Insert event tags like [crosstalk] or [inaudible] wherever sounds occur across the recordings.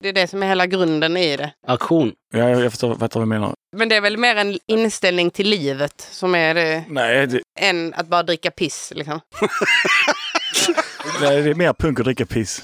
Det är det som är hela grunden i det. Aktion. Ja, jag, jag förstår, vad du menar. Men det är väl mer en inställning till livet som är det, Nej, det, än att bara dricka piss. Liksom. [laughs] nej, det är mer punk att dricka piss.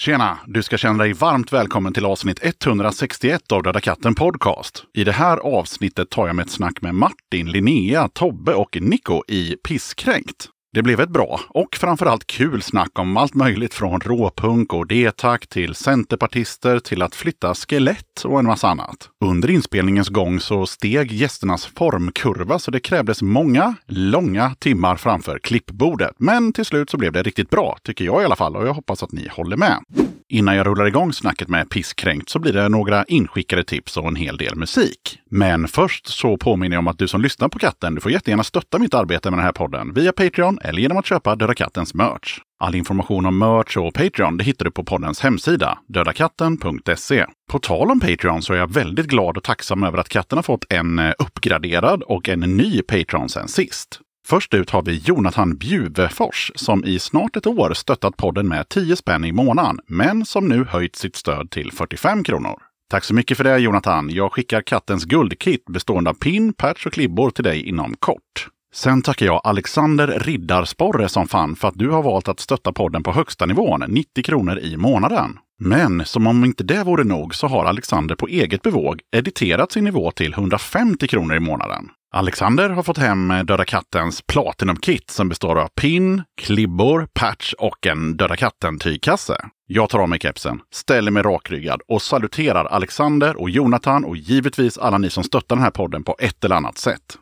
Tjena! Du ska känna dig varmt välkommen till avsnitt 161 av Döda katten Podcast. I det här avsnittet tar jag med ett snack med Martin, Linnea, Tobbe och Nico i Pisskränkt. Det blev ett bra och framförallt kul snack om allt möjligt från råpunk och D-tack till centerpartister till att flytta skelett och en massa annat. Under inspelningens gång så steg gästernas formkurva så det krävdes många, långa timmar framför klippbordet. Men till slut så blev det riktigt bra, tycker jag i alla fall, och jag hoppas att ni håller med. Innan jag rullar igång snacket med Pisskränkt så blir det några inskickade tips och en hel del musik. Men först så påminner jag om att du som lyssnar på katten, du får jättegärna stötta mitt arbete med den här podden via Patreon eller genom att köpa Döda Kattens merch. All information om merch och Patreon det hittar du på poddens hemsida, dödakatten.se. På tal om Patreon så är jag väldigt glad och tacksam över att katten har fått en eh, uppgraderad och en ny Patreon sen sist. Först ut har vi Jonathan Bjuvefors som i snart ett år stöttat podden med 10 spänn i månaden, men som nu höjt sitt stöd till 45 kronor. Tack så mycket för det Jonathan. Jag skickar kattens guldkit bestående av pin, patch och klibbor till dig inom kort. Sen tackar jag Alexander Riddarsporre som fan för att du har valt att stötta podden på högsta nivån, 90 kronor i månaden. Men som om inte det vore nog så har Alexander på eget bevåg editerat sin nivå till 150 kronor i månaden. Alexander har fått hem eh, Döda Kattens Platinum-kit som består av pin, klibbor, patch och en Döda Katten-tygkasse. Jag tar av mig kepsen, ställer mig rakryggad och saluterar Alexander och Jonathan och givetvis alla ni som stöttar den här podden på ett eller annat sätt.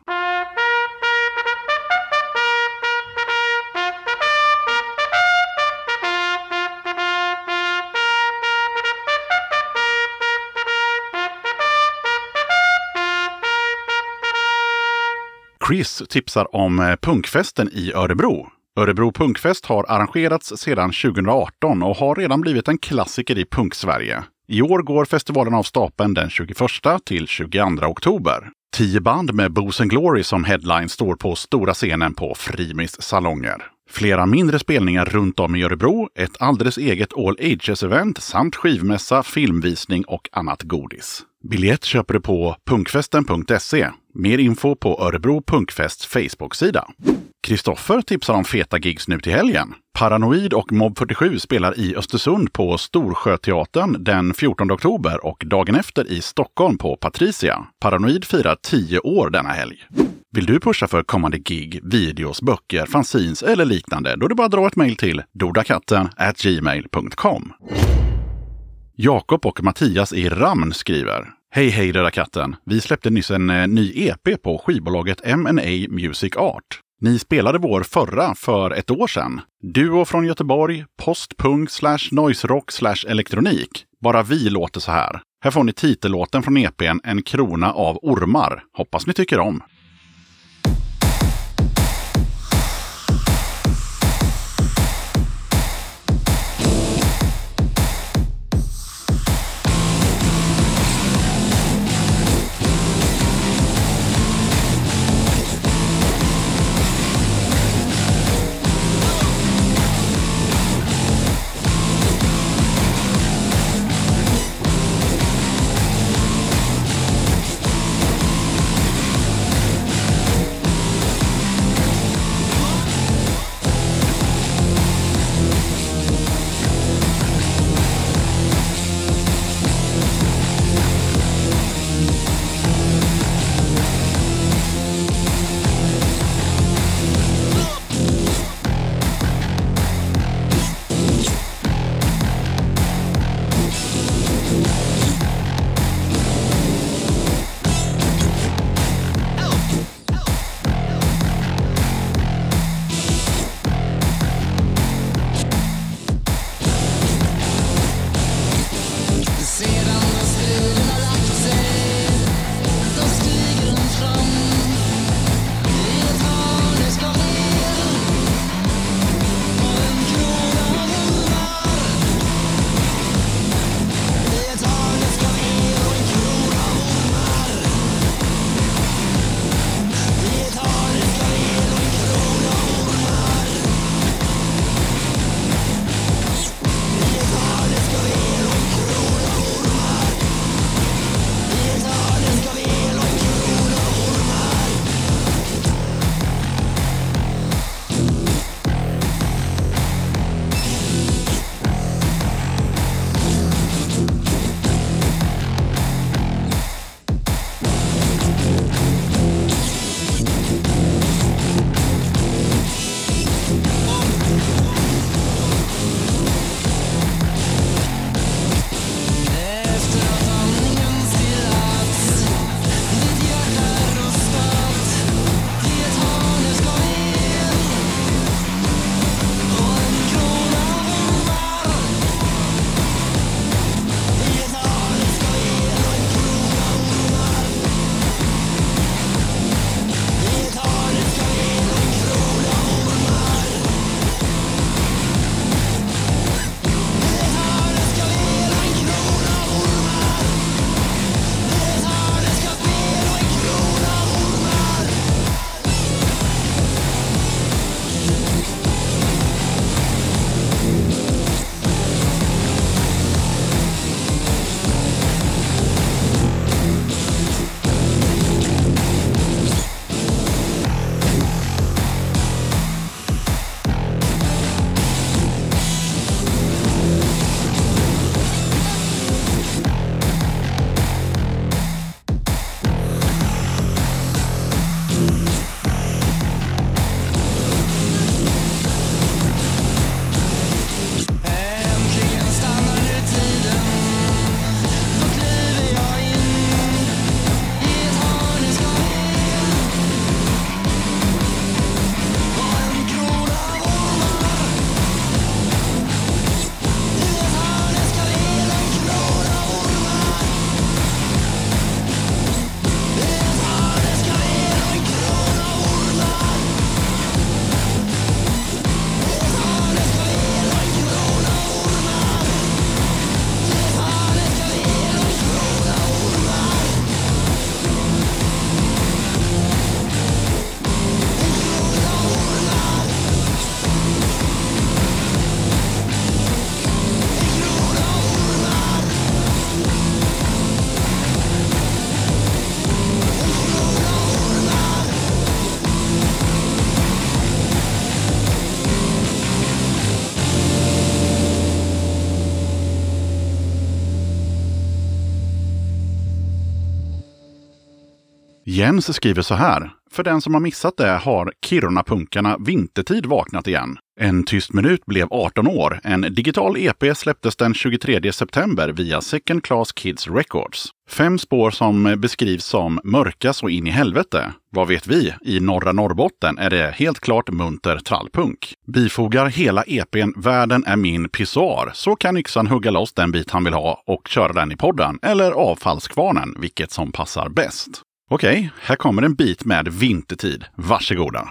Chris tipsar om eh, punkfesten i Örebro. Örebro punkfest har arrangerats sedan 2018 och har redan blivit en klassiker i punksverige. I år går festivalen av stapeln den 21 till 22 oktober. Tio band med Booze Glory som headline står på stora scenen på Frimis salonger. Flera mindre spelningar runt om i Örebro, ett alldeles eget All Ages-event samt skivmässa, filmvisning och annat godis. Biljett köper du på punkfesten.se. Mer info på Örebro Punkfests Facebook-sida. Kristoffer tipsar om feta gigs nu till helgen. Paranoid och Mob 47 spelar i Östersund på Storsjöteatern den 14 oktober och dagen efter i Stockholm på Patricia. Paranoid firar 10 år denna helg. Vill du pusha för kommande gig, videos, böcker, fanzines eller liknande? Då är det bara att dra ett mejl till dodakatten gmail.com. Jakob och Mattias i Ramn skriver Hej hej Döda katten! Vi släppte nyss en eh, ny EP på skivbolaget M&A Music Art. Ni spelade vår förra för ett år sedan. Duo från Göteborg, postpunk slash noiserock slash elektronik. Bara vi låter så här. Här får ni titellåten från EPn En krona av ormar. Hoppas ni tycker om. Jens skriver så här. För den som har missat det har Kiruna-punkarna vintertid vaknat igen. En tyst minut blev 18 år. En digital EP släpptes den 23 september via Second Class Kids Records. Fem spår som beskrivs som mörka så in i helvete. Vad vet vi? I norra Norrbotten är det helt klart munter trallpunk. Bifogar hela EPn Världen är min pissoar så kan yxan hugga loss den bit han vill ha och köra den i podden eller avfallskvarnen, vilket som passar bäst. Okej, här kommer en bit med vintertid. Varsågoda!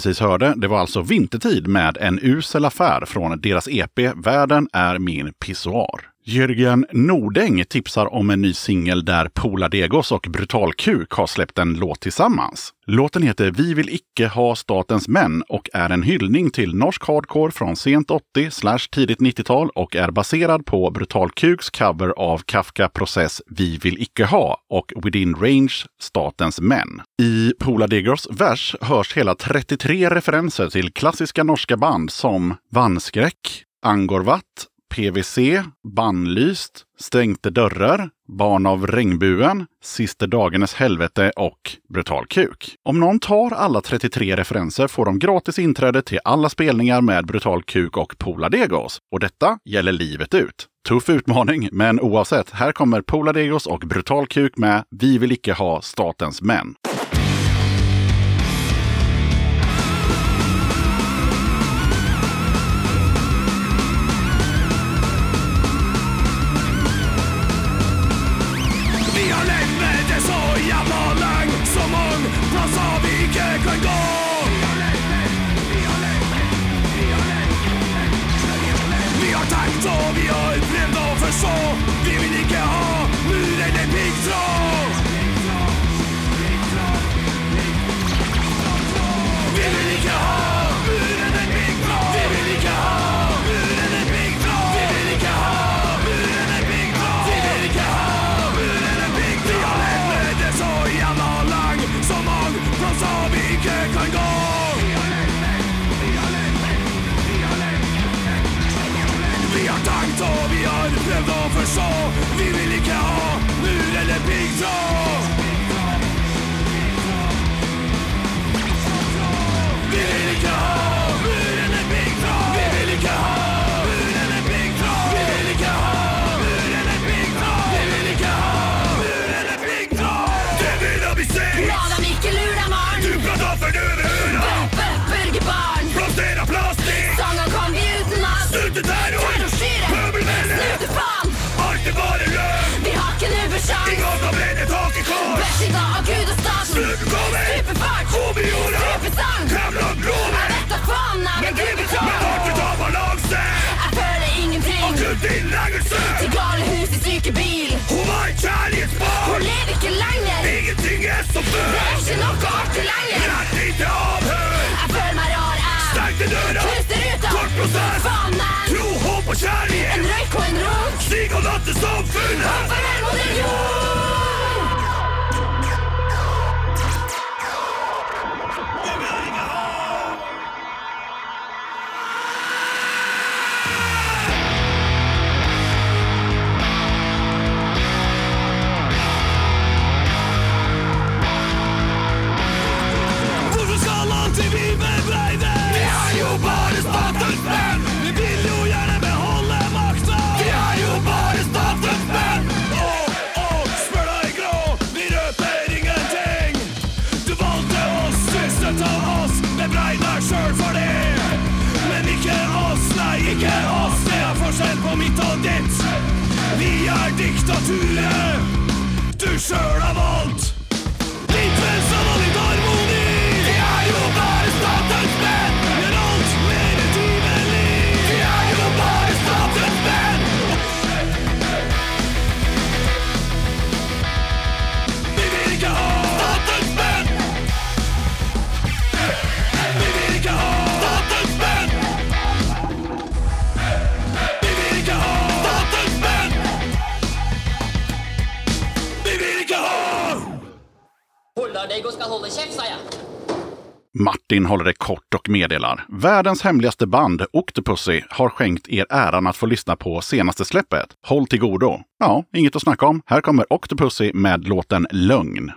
Precis hörde, det var alltså Vintertid med en usel affär från deras EP Världen är min pissoar. Jörgen Nordäng tipsar om en ny singel där Pola Degos och Brutal Kuk har släppt en låt tillsammans. Låten heter Vi vill icke ha statens män och är en hyllning till norsk hardcore från sent 80 tidigt 90-tal och är baserad på Brutal Kuks cover av Kafka Process Vi vill icke ha och Within Range Statens män. I Pola Degos vers hörs hela 33 referenser till klassiska norska band som Vannskräck, Angorvat PVC, Bannlyst, Stängte dörrar, Barn av regnbuen, Sista Dagernes helvete och Brutal kuk. Om någon tar alla 33 referenser får de gratis inträde till alla spelningar med Brutal kuk och Poladegos. Och detta gäller livet ut. Tuff utmaning, men oavsett, här kommer Poladegos och Brutal kuk med Vi vill icke ha statens män. innehåller det kort och meddelar. Världens hemligaste band, Octopussy, har skänkt er äran att få lyssna på senaste släppet. Håll till godo! Ja, inget att snacka om. Här kommer Octopussy med låten Lögn.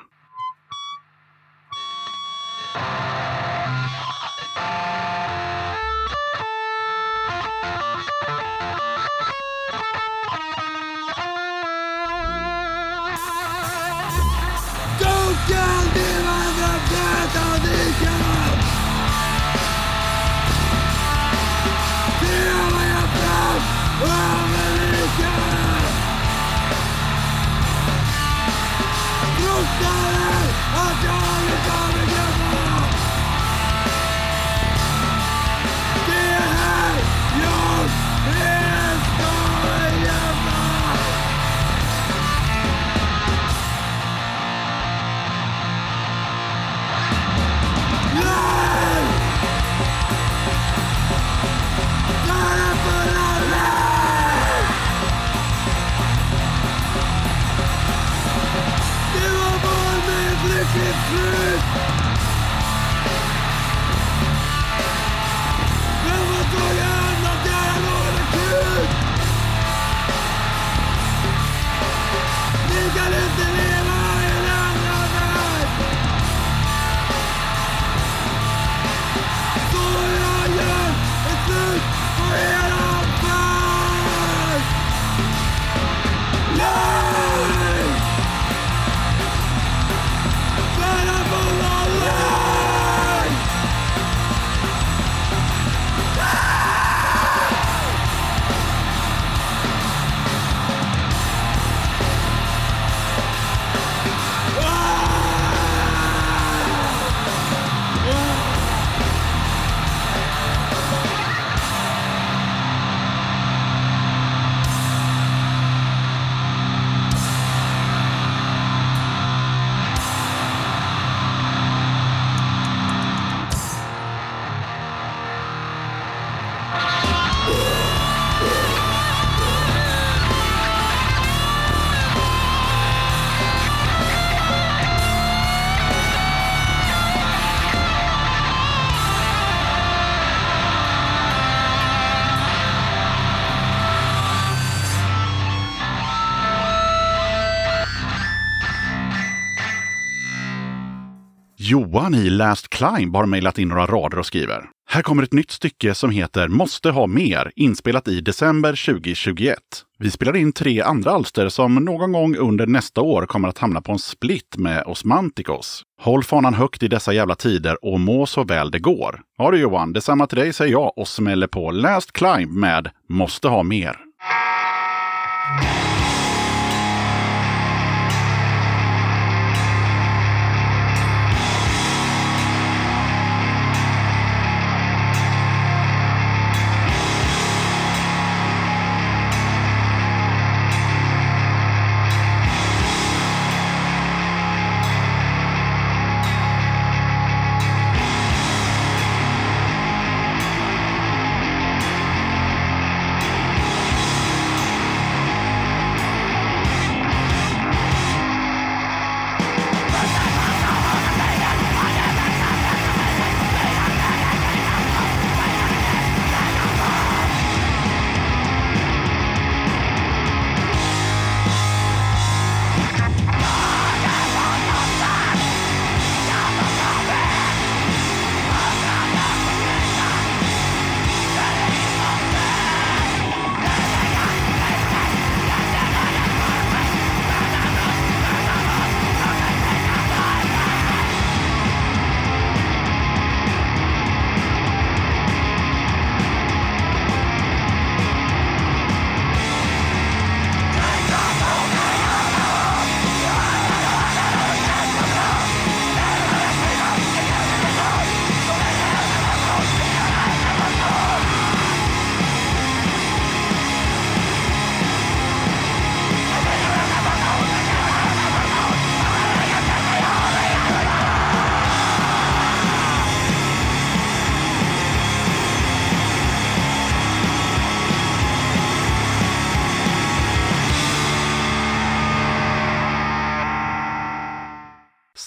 Johan i Last Climb har mejlat in några rader och skriver. Här kommer ett nytt stycke som heter Måste ha mer, inspelat i december 2021. Vi spelar in tre andra alster som någon gång under nästa år kommer att hamna på en split med Osmanticos. Håll fanan högt i dessa jävla tider och må så väl det går. Ja du Johan, detsamma till dig säger jag och smäller på Last Climb med Måste ha mer.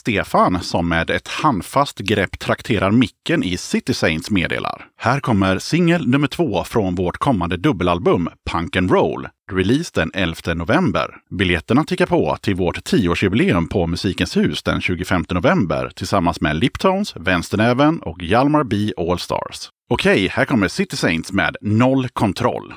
Stefan som med ett handfast grepp trakterar micken i City Saints meddelar. Här kommer singel nummer två från vårt kommande dubbelalbum Punk and Roll, release den 11 november. Biljetterna tickar på till vårt 10-årsjubileum på Musikens hus den 25 november tillsammans med Liptones, Vänsternäven och Hjalmar B Allstars. Okej, här kommer City Saints med Noll kontroll.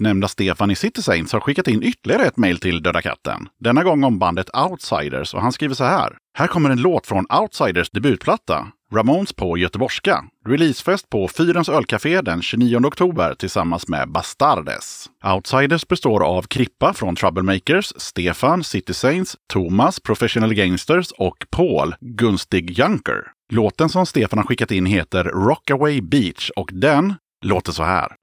Nyss nämnda Stefan i City Saints har skickat in ytterligare ett mejl till Döda katten. Denna gång om bandet Outsiders och han skriver så här. Här kommer en låt från Outsiders debutplatta. Ramones på göteborgska. Releasefest på Fyrens ölcafé den 29 oktober tillsammans med Bastardes. Outsiders består av Krippa från Troublemakers, Stefan, City Saints, Thomas, Professional Gangsters och Paul, Gunstig Junker. Låten som Stefan har skickat in heter Rockaway Beach och den låter så här.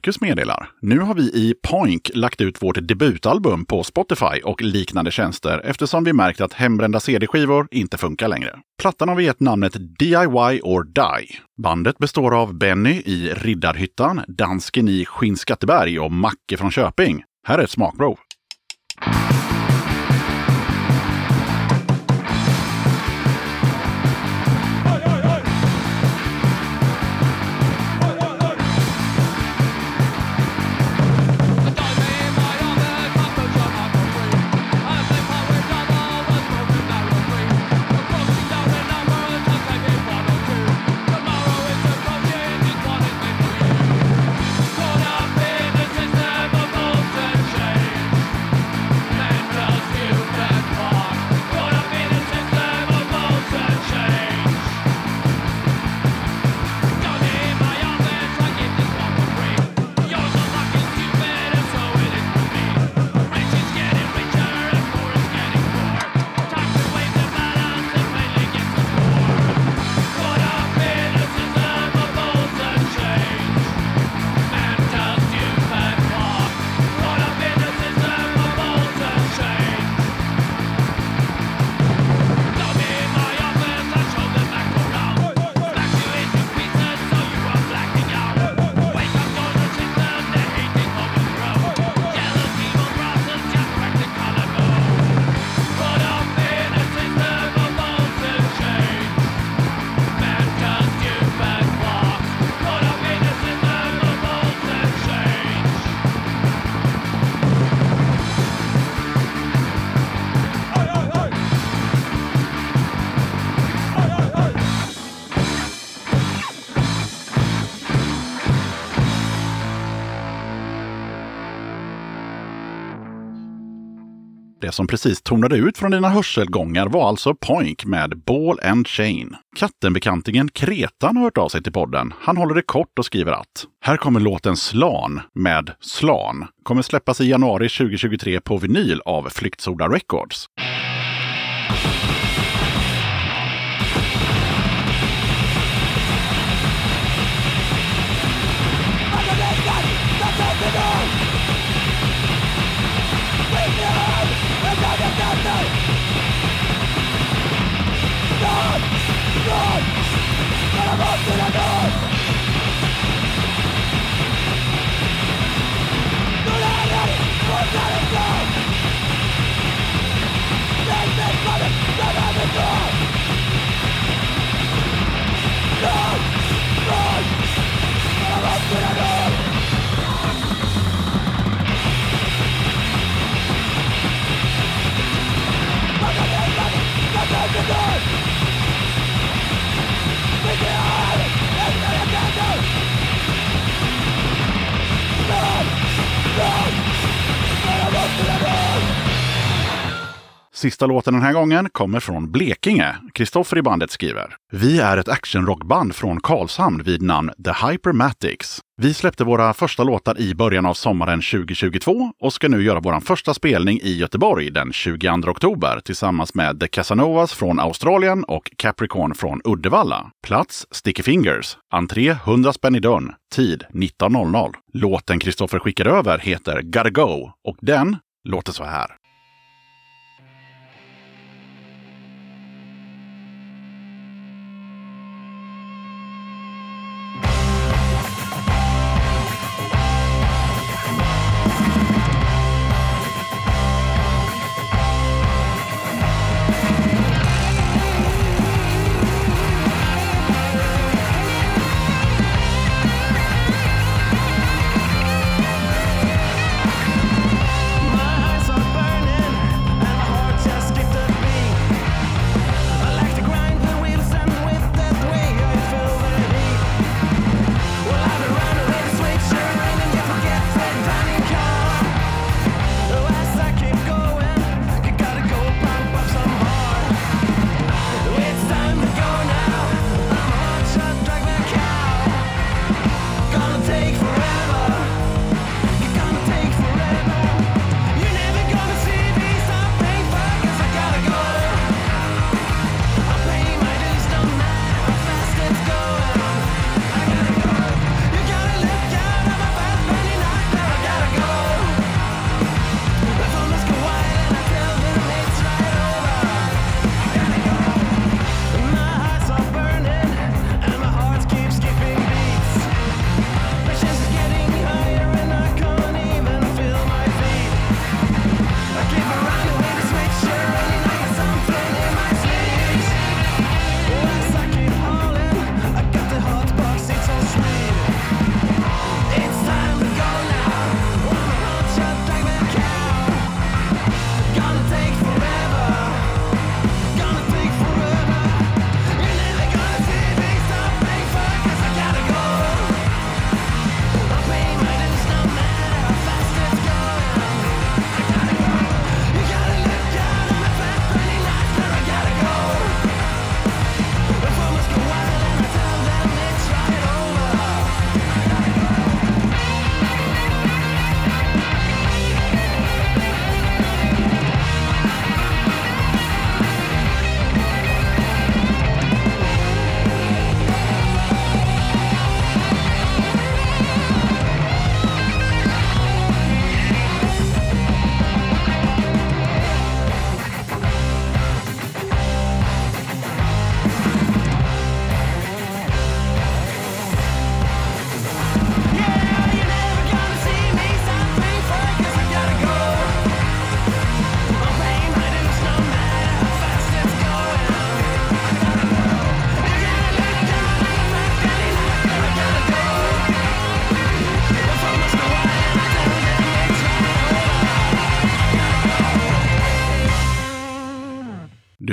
Marcus meddelar. Nu har vi i Poink lagt ut vårt debutalbum på Spotify och liknande tjänster eftersom vi märkt att hembrända CD-skivor inte funkar längre. Plattan har vi gett namnet DIY or Die. Bandet består av Benny i Riddarhyttan, Dansken i Skinnskatteberg och Macke från Köping. Här är ett smakprov. Det som precis tonade ut från dina hörselgångar var alltså Poink med Ball and Chain. Kattenbekantingen Kretan har hört av sig till podden. Han håller det kort och skriver att här kommer låten Slan med Slan. Kommer släppas i januari 2023 på vinyl av Flyktsoda Records. Sista låten den här gången kommer från Blekinge. Kristoffer i bandet skriver. Vi är ett actionrockband från Karlshamn vid namn The Hypermatics. Vi släppte våra första låtar i början av sommaren 2022 och ska nu göra vår första spelning i Göteborg den 22 oktober tillsammans med The Casanovas från Australien och Capricorn från Uddevalla. Plats Sticky Fingers. Entré 100 spänn i dörren. Tid 19.00. Låten Kristoffer skickar över heter Gotta Go och den låter så här.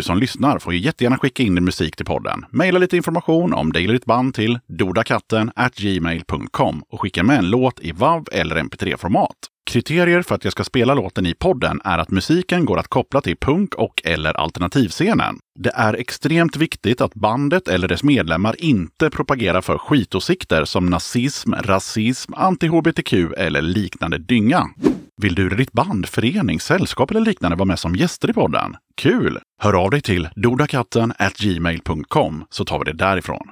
Som lyssnar får ju jättegärna skicka in din musik till podden. Maila lite information om dig eller ditt band till dodakatten gmail.com och skicka med en låt i WAV eller MP3-format. Kriterier för att jag ska spela låten i podden är att musiken går att koppla till punk och eller alternativscenen. Det är extremt viktigt att bandet eller dess medlemmar inte propagerar för skitåsikter som nazism, rasism, anti-hbtq eller liknande dynga. Vill du eller ditt band, förening, sällskap eller liknande vara med som gäster i podden? Kul! Hör av dig till dodakatten gmail.com så tar vi det därifrån.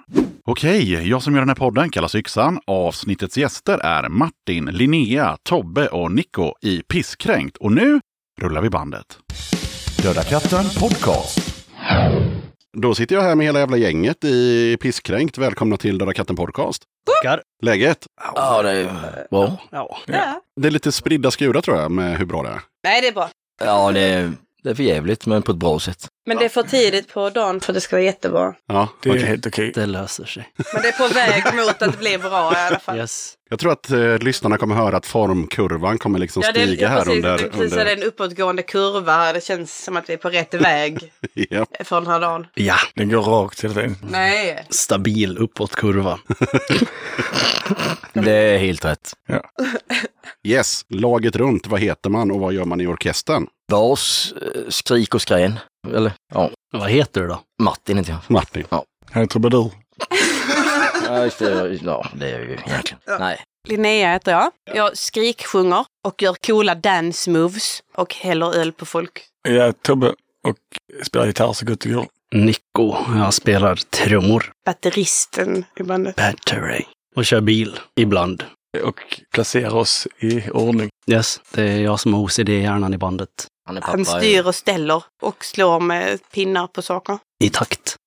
Okej, jag som gör den här podden kallas Yxan. Avsnittets gäster är Martin, Linnea, Tobbe och Nico i Pisskränkt. Och nu rullar vi bandet. Döda katten podcast. Då sitter jag här med hela jävla gänget i Pisskränkt. Välkomna till Döda katten podcast. Tackar. Läget? Ja, det är bra. Ja, Ja. Det är lite spridda skurar tror jag med hur bra det är. Nej, det är bra. ja det, är, det är för jävligt men på ett bra sätt. Men det är för tidigt på dagen för att det ska vara jättebra. Ja, Det är helt okej. Det löser sig. Men det är på väg [laughs] mot att bli bra i alla fall. Yes. Jag tror att eh, lyssnarna kommer höra att formkurvan kommer liksom Ja, det stiga ja, här precis, under... det, är precis, det är under... en uppåtgående kurva här. Det känns som att vi är på rätt väg [laughs] ja. för den här dagen. Ja, Den går rakt hela tiden. Nej. stabil uppåtkurva. [laughs] Det är helt rätt. Yes, laget runt, vad heter man och vad gör man i orkestern? Bas, eh, skrik och skrän. Eller ja, Vad heter du då? Martin inte jag. Martin. Han är trubadur. Ja, just det. Ja, det är jag ju egentligen. Nej. Linnea heter jag. Jag skriksjunger och gör coola dance moves och häller öl på folk. Jag är Tobbe och spelar gitarr så gott det går. Nico. Jag spelar trummor. Batteristen i bandet. Battery. Och kör bil. Ibland. Och placerar oss i ordning. Yes, det är jag som har OCD-hjärnan i bandet. Han. Han styr och ställer och slår med pinnar på saker. I takt.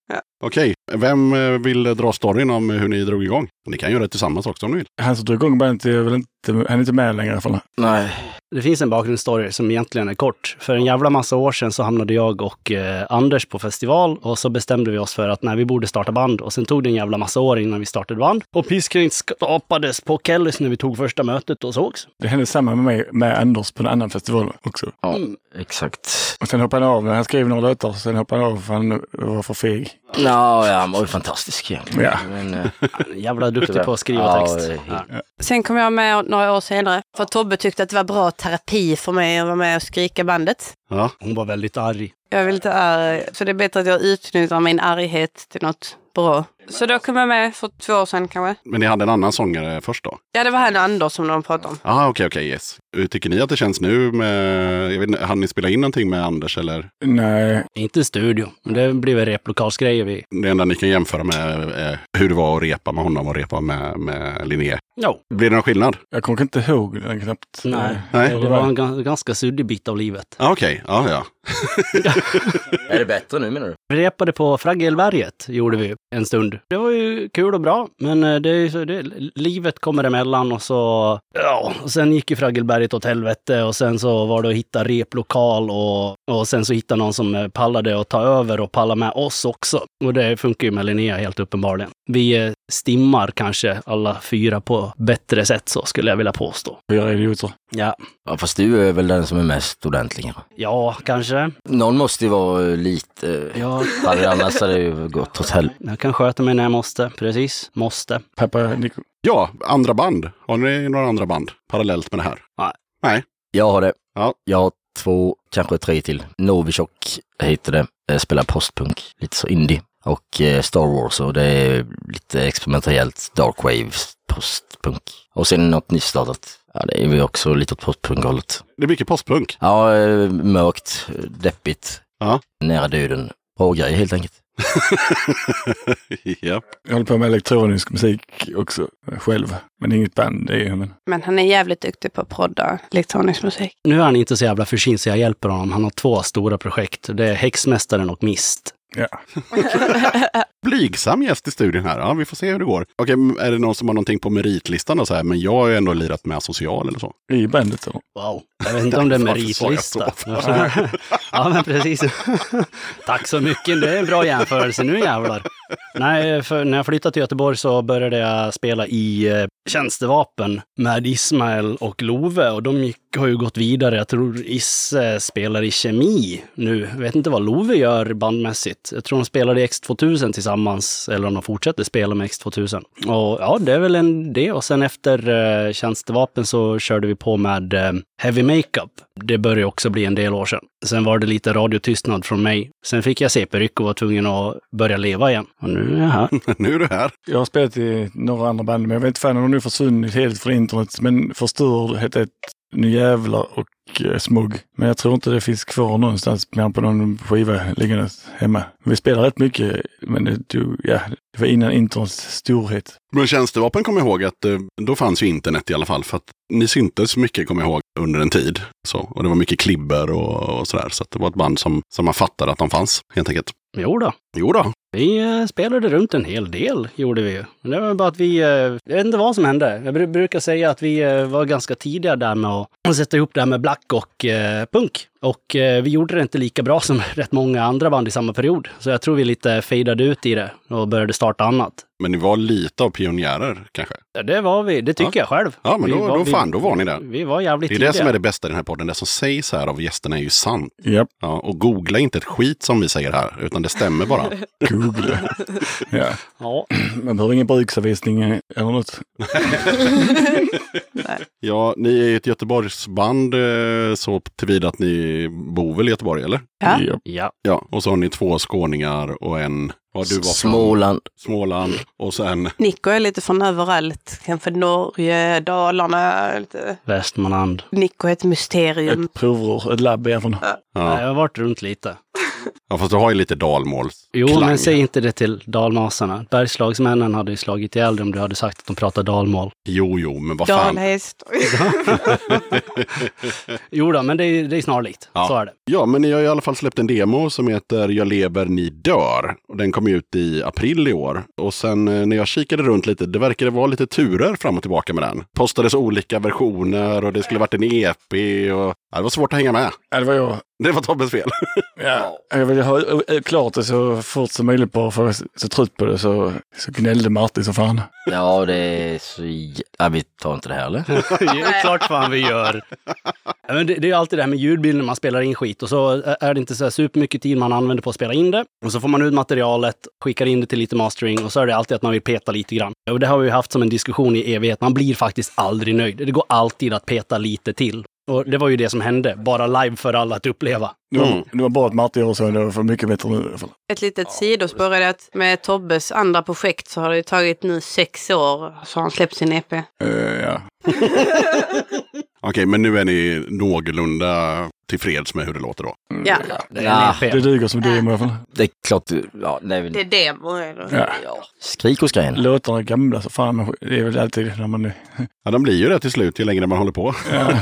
Okej, vem eh, vill dra storyn om hur ni drog igång? Ni kan göra det tillsammans också om ni vill. Han som drog igång bandet är väl inte, han är inte med längre i alla fall. Nej. Det finns en bakgrundsstory som egentligen är kort. För en jävla massa år sedan så hamnade jag och eh, Anders på festival och så bestämde vi oss för att nej, vi borde starta band. Och sen tog det en jävla massa år innan vi startade band. Och Pisskränkt skapades på Kellys när vi tog första mötet och sågs. Det hände samma med mig med Anders på en annan festival också. Ja, Mm. exakt. Och sen hoppade han av. Han skrev några låtar, sen hoppade han av för han var för feg. Nå, ja, han var ju fantastisk egentligen. Ja. Men, eh, [laughs] Jävla duktig på att skriva text. är Ja. Sen kom jag med några år senare. För Tobbe tyckte att det var bra terapi för mig att vara med och skrika bandet. Ja, Hon var väldigt arg. Jag vill inte arg, så det är bättre att jag utnyttjar min arghet till något bra. Så då kom jag med för två år sedan kanske. men ni hade en annan sångare först då? Ja, det var han Anders som de pratade om. Ja, okej, okej, yes. Hur tycker ni att det känns nu med... Jag vet inte, hann ni spela in någonting med Anders eller? Nej, Inte i studio, men det blev replokalsgrejer vi. Det enda ni kan jämföra med eh, hur det var att repa med honom och repa med, med Linné. Jo. Blir det någon skillnad? jag kommer inte ihåg den knappt. Nej, Nej. det var en ga- ganska suddig bit av livet. Ja, okej. Ja, ja. [laughs] Är det bättre nu menar du? Vi repade på Fraggelberget, gjorde vi en stund. Det var ju kul och bra, men eh, det är ju så, det, livet kommer emellan och så, ja, och sen gick ju Fraggelberget åt helvete och sen så var det att hitta replokal och, och sen så hitta någon som eh, pallade att ta över och palla med oss också. Och det funkar ju med Linnea helt uppenbarligen. Vi eh, stimmar kanske alla fyra på bättre sätt så skulle jag vilja påstå. Fyra idioter. Ja, Ja, fast du är väl den som är mest ordentlig. kanske. ja kanske. Någon måste ju vara lite... Ja, Ja. Annars hade det ju gått åt helvete. jag kan sköta mig när jag måste. Precis, måste. Pappa Nico. Ja, andra band. Har ni några andra band parallellt med det här? Nej. Nej. Jag har det. Ja. Jag har två, kanske tre till. Novichok heter det. Jag spelar postpunk, lite så indie. Och eh, Star Wars och det är lite experimentellt dark wave postpunk. Och sen något nystartat. Ja, det är ju också lite åt postpunkhållet. Det är mycket postpunk. Ja, eh, mörkt, deppigt, Ja. nära döden. Bra grej helt enkelt. [laughs] ja. Jag håller på med elektronisk musik också själv. Men inget band, det är ju... Men... Men han är jävligt duktig på att prodda elektronisk musik. Nu är han inte så jävla försynt så jag hjälper honom. Han har två stora projekt. Det är Häxmästaren och Mist. Ja. [laughs] [laughs] Blygsam gäst i studion här. Ja, vi får se hur det går. Okej, är det någon som har någonting på meritlistan och så här, men jag har ju ändå lirat med social eller så? I bandet eller? Wow. Jag vet inte om det är [laughs] meritlista. så? [laughs] ja, men precis. [laughs] Tack så mycket. Det är en bra jämförelse. Nu jävlar. Nej, för när jag flyttade till Göteborg så började jag spela i eh, tjänstevapen med Ismael och Love och de gick, har ju gått vidare. Jag tror Isse spelar i kemi nu. Jag vet inte vad Love gör bandmässigt. Jag tror de spelade i X2000 tillsammans eller om de fortsätter spela med X2000. Och ja, det är väl en det. Och sen efter eh, tjänstevapen så körde vi på med eh, Heavy Makeup. Det började också bli en del år sedan. Sen var det lite radiotystnad från mig. Sen fick jag CP-ryck och var tvungen att börja leva igen. Och nu är jag här. [laughs] nu är du här. Jag har spelat i några andra band, men jag vet inte fan om de nu försvunnit helt från internet. Men Förstör hette ett nu jävlar och eh, Smog. Men jag tror inte det finns kvar någonstans mer på någon skiva liggandes hemma. Vi spelar rätt mycket, men det, tog- ja, det var innan internets storhet. Men tjänstevapen kommer jag ihåg att eh, då fanns ju internet i alla fall. För att ni syntes mycket kommer jag ihåg under en tid. Så, och det var mycket klibber och, och sådär. Så att det var ett band som, som man fattade att de fanns helt enkelt. Jo då. Jo då. Vi eh, spelade runt en hel del, gjorde vi ju. Men det var bara att vi, eh, jag vet inte vad som hände. Jag bru- brukar säga att vi eh, var ganska tidiga där med att sätta ihop det här med black och punk. Och eh, vi gjorde det inte lika bra som [laughs] rätt många andra band i samma period. Så jag tror vi lite fejdade ut i det och började starta annat. Men ni var lite av pionjärer kanske? Ja, Det var vi, det tycker Ja. jag själv. Ja, men då, var- då fan, då var ni där. Vi var jävligt Det är det tidiga. som är det bästa i den här podden. Det som sägs här av gästerna är ju sant. Japp, Ja, och googla inte ett skit som vi säger här, utan det stämmer bara. [laughs] googla. ja. [laughs] Ja, [clears throat] Man behöver ingen bruksanvisning eller något. [laughs] Ja, ni är ett Göteborgsband eh, så tillvida att ni bor väl i Göteborg, eller? Ja. Ja. Ja, och så har ni två skåningar och en, ja du var från Småland. Småland och sen, Nico är lite från överallt. Kanske Norge, Dalarna. Lite. Västmanland. Nico är ett mysterium. Ett provrör, ett labb är från. Ja. ja, Jag har varit runt lite. [laughs] ja fast du har ju lite dalmåls Jo, klang. men säg inte det till dalmasarna. Bergslagsmännen hade ju slagit ihjäl dig om du hade sagt att de pratar dalmål. Jo, jo, men vad fan. Dalhäst. [laughs] Jo då, men det är, det är snarlikt. Ja. Så är det. Ja, men ni har i alla fall släppt en demo som heter Jag lever, ni dör. Och den kom ut i april i år. Och sen eh, när jag kikade runt lite, det verkade vara lite turer fram och tillbaka med den. Postades olika versioner och det skulle varit en EP och ja, det var svårt att hänga med. Ja, det var jag. Det var Tobbes fel. Ja. Jag ville ha eh, klart det så fort som möjligt bara för jag är så trött på det så, så gnällde Martin som fan. Ja, det är så... Ja, vi tar inte det här eller? [laughs] Det är klart fan vi gör. Men det, det är alltid det här med ljudbilden, man spelar in skit och så är det inte så här supermycket tid man använder på att spela in det. Och så får man ut materialet, skickar in det till lite mastering och så är det alltid att man vill peta lite grann. Och det har vi ju haft som en diskussion i evighet, man blir faktiskt aldrig nöjd. Det går alltid att peta lite till. Och det var ju det som hände, bara live för alla att uppleva. Mm. det var bra att Martin gör så, det var för mycket bättre nu i alla fall. Ett litet sidospår är det att med Tobbes andra projekt så har det tagit nu sex år så har han släppt sin EP. Eh, ja. [laughs] Okej, men nu är ni någorlunda tillfreds med hur det låter då. Ja, Det är Ja, EP. Det duger som demo i alla fall. Det är klart, ja, det är väl... det är demo. Eller? Ja. Ja. Skrik och skrin. Låtarna är gamla så fan, men det är väl alltid när man... Ja, de blir ju det till slut ju längre man håller på. Ja.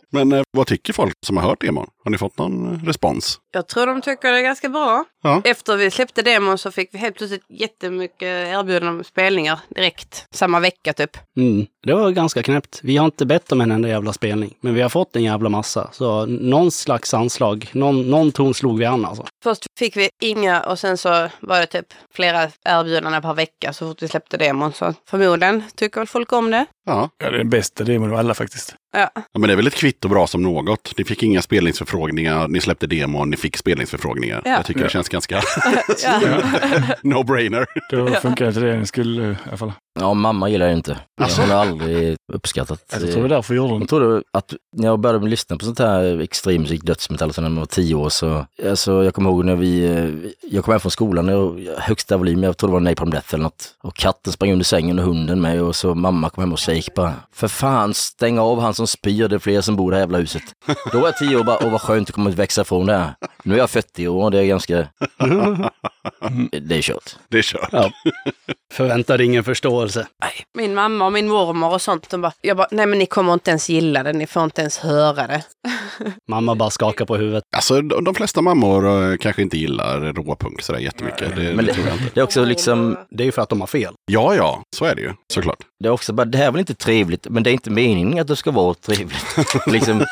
[laughs] Men eh, vad tycker folk som har hört demon? Har ni fått någon eh, respons? Jag tror de tycker det är ganska bra. Ja. Efter vi släppte demon så fick vi helt plötsligt jättemycket erbjudanden om spelningar direkt. Samma vecka typ. Mm. Det var ganska knäppt. Vi har inte bett om en enda jävla spelning, men vi har fått en jävla massa. Så någon slags anslag, någon, någon ton slog vi an alltså. Först fick vi inga och sen så var det typ flera erbjudanden per vecka så fort vi släppte demon. Så förmodligen tycker väl folk om det. Ja. Ja, det är den bästa demon av alla faktiskt. Ja. ja, men det är väl ett kvitto bra som något. Ni fick inga spelningsförfrågningar, ni släppte demon, ni fick spelningsförfrågningar. Ja. Jag tycker det Ja. känns ganska [laughs] [laughs] no-brainer. Då funkar inte det den skulle i alla fall. Ja, mamma gillar det inte. Hon har aldrig uppskattat Jag tror det var därför jag gjorde Hon den. trodde att när jag började lyssna på sånt här extremmusik, dödsmetall, så när man var tio år så, alltså jag kommer ihåg när vi, vi, eh, jag kom hem från skolan och högsta volym, jag tror det var Napalm Death eller något. Och katten sprang under sängen och hunden med och så mamma kom hem och skrek bara, för fan stäng av han som spyr, det är fler som bor i det här jävla huset. Då var jag tio år och bara, åh vad skönt att komma att växa ifrån det här. Nu är jag 40 år och det är ganska, det är kört. Det är kört. Ja. Förväntar ingen förståelse. Min mamma och min mormor och sånt, de bara, jag bara, nej men ni kommer inte ens gilla det, ni får inte ens höra det. [laughs] Mamma bara skakar på huvudet. Alltså de de flesta mammor eh, kanske inte gillar råpunk sådär jättemycket. Det, Men det det, tror jag inte. det är också liksom, Det är ju för att de har fel. Ja, ja, så är det ju såklart. det är också bara, det här är väl inte trevligt, men det är inte meningen att det ska vara trevligt. [laughs] liksom,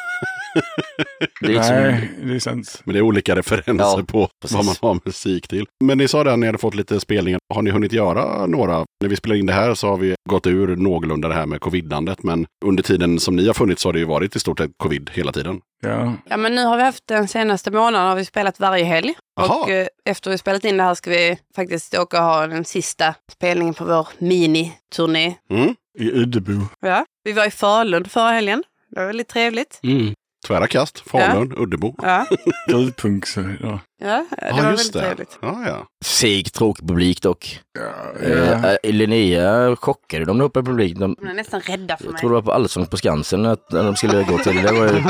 det är Nej, det är sant. Men det är olika referenser Ja, på precis. vad man har musik till. Men ni sa det att ni hade fått lite spelningar. Har ni hunnit göra några? När vi spelar in det här så har vi gått ur någorlunda det här med covidandet. Men under tiden som ni har funnits så har det ju varit i stort sett covid hela tiden. Ja. Ja men nu har vi haft den senaste månaden har vi spelat varje helg. Jaha. Och eh, efter vi spelat in det här ska vi faktiskt åka och ha den sista spelningen på vår mini-turné. Mm. I Uddebo. Ja. Vi var i Falun förra helgen. Det var väldigt trevligt. Mm. Tvära kast, Falun, Uddebo. Ja, [laughs] Gruvpunk. Ja. Ja det Ja, var väldigt det. trevligt. Ja, ja. seg, tråkig publik dock. Ja, Eh, eh, Linnea chockade dem uppe i publiken. De, De är nästan rädda för jag mig. tror det var på Allsång på Skansen att, när de skulle gå till det. var ju, [laughs]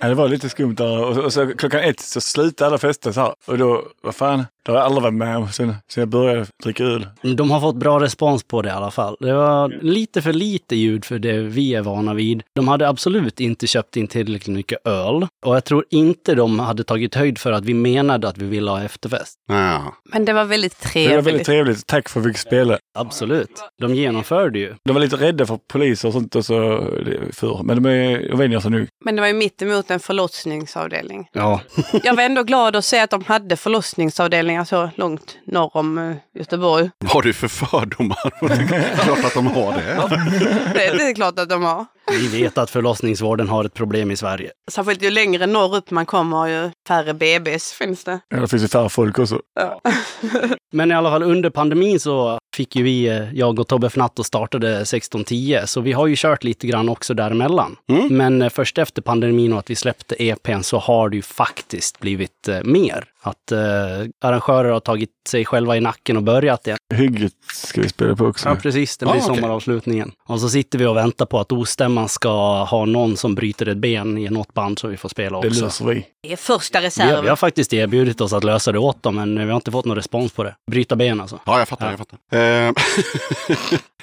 Ja, det var lite skumt där. Och, och så klockan ett så slutade alla festa så här. Och då, vad fan, det har jag aldrig varit med om sen, sen jag började dricka öl. De har fått bra respons på det i alla fall. Det var lite för lite ljud för det vi är vana vid. De hade absolut inte köpt in tillräckligt mycket öl. Och jag tror inte de hade tagit höjd för att vi menade att vi ville ha efterfest. Ja. Men det var väldigt Det trevligt. var väldigt trevligt. Tack för att vi fick spela. Absolut. De genomförde ju. De var lite rädda för poliser och sånt och så det- förr. Men de är vänjer sig nu. Men det var ju mitt emot en förlossningsavdelning. Ja. Jag var ändå glad att se att de hade förlossningsavdelningar så långt norr om eh, Göteborg. Vad har du för fördomar? [laughs] Klart att de har det. [laughs] Det är det klart att de har. Vi vet att förlossningsvården har ett problem i Sverige. Särskilt ju längre norrut man kommer ju färre BBs finns det. Ja, det finns ju färre folk också. Ja. Men i alla fall under pandemin så fick ju vi, eh, jag och Tobbe Fnatt och startade 1610, så vi har ju kört lite grann också däremellan. Mm. Men eh, först efter pandemin och att vi släppte EPn så har det ju faktiskt blivit eh, mer. Att eh, arrangörer har tagit sig själva i nacken och börjat igen. Hygget ska vi spela på också. Ja, precis. Det blir Ah, okej. sommaravslutningen. Och så sitter vi och väntar på att Ostämman ska ha någon som bryter ett ben i något band så vi får spela Det också. löser vi. Det är första Vi har, reserv. vi har faktiskt erbjudit oss att lösa det åt dem, men vi har inte fått någon respons på det. Bryta ben alltså. Ja, jag fattar. Jag, fattar. Eh,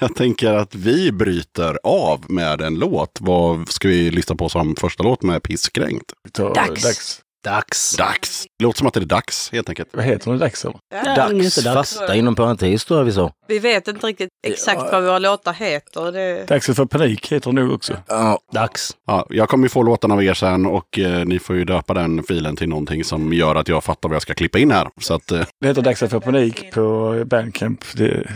[laughs] jag tänker att vi bryter av med en låt. Vad ska vi lyssna på som första låt med Pisskränkt? Dags. dags. Dags. Dags! Låter som att det är dags, helt enkelt. Vad heter det? Dags eller? Ja. Dags, Dags. fasta inom parentes tror jag vi sa. Vi vet inte riktigt exakt vad våra låtar heter. Det... Dags för panik heter det nog också. Ja, Dags. Ja, jag kommer ju få låten av er sen och eh, ni får ju döpa den filen till någonting som gör att jag fattar vad jag ska klippa in här. Så att, eh, Det heter Dags för panik på Bandcamp. Det,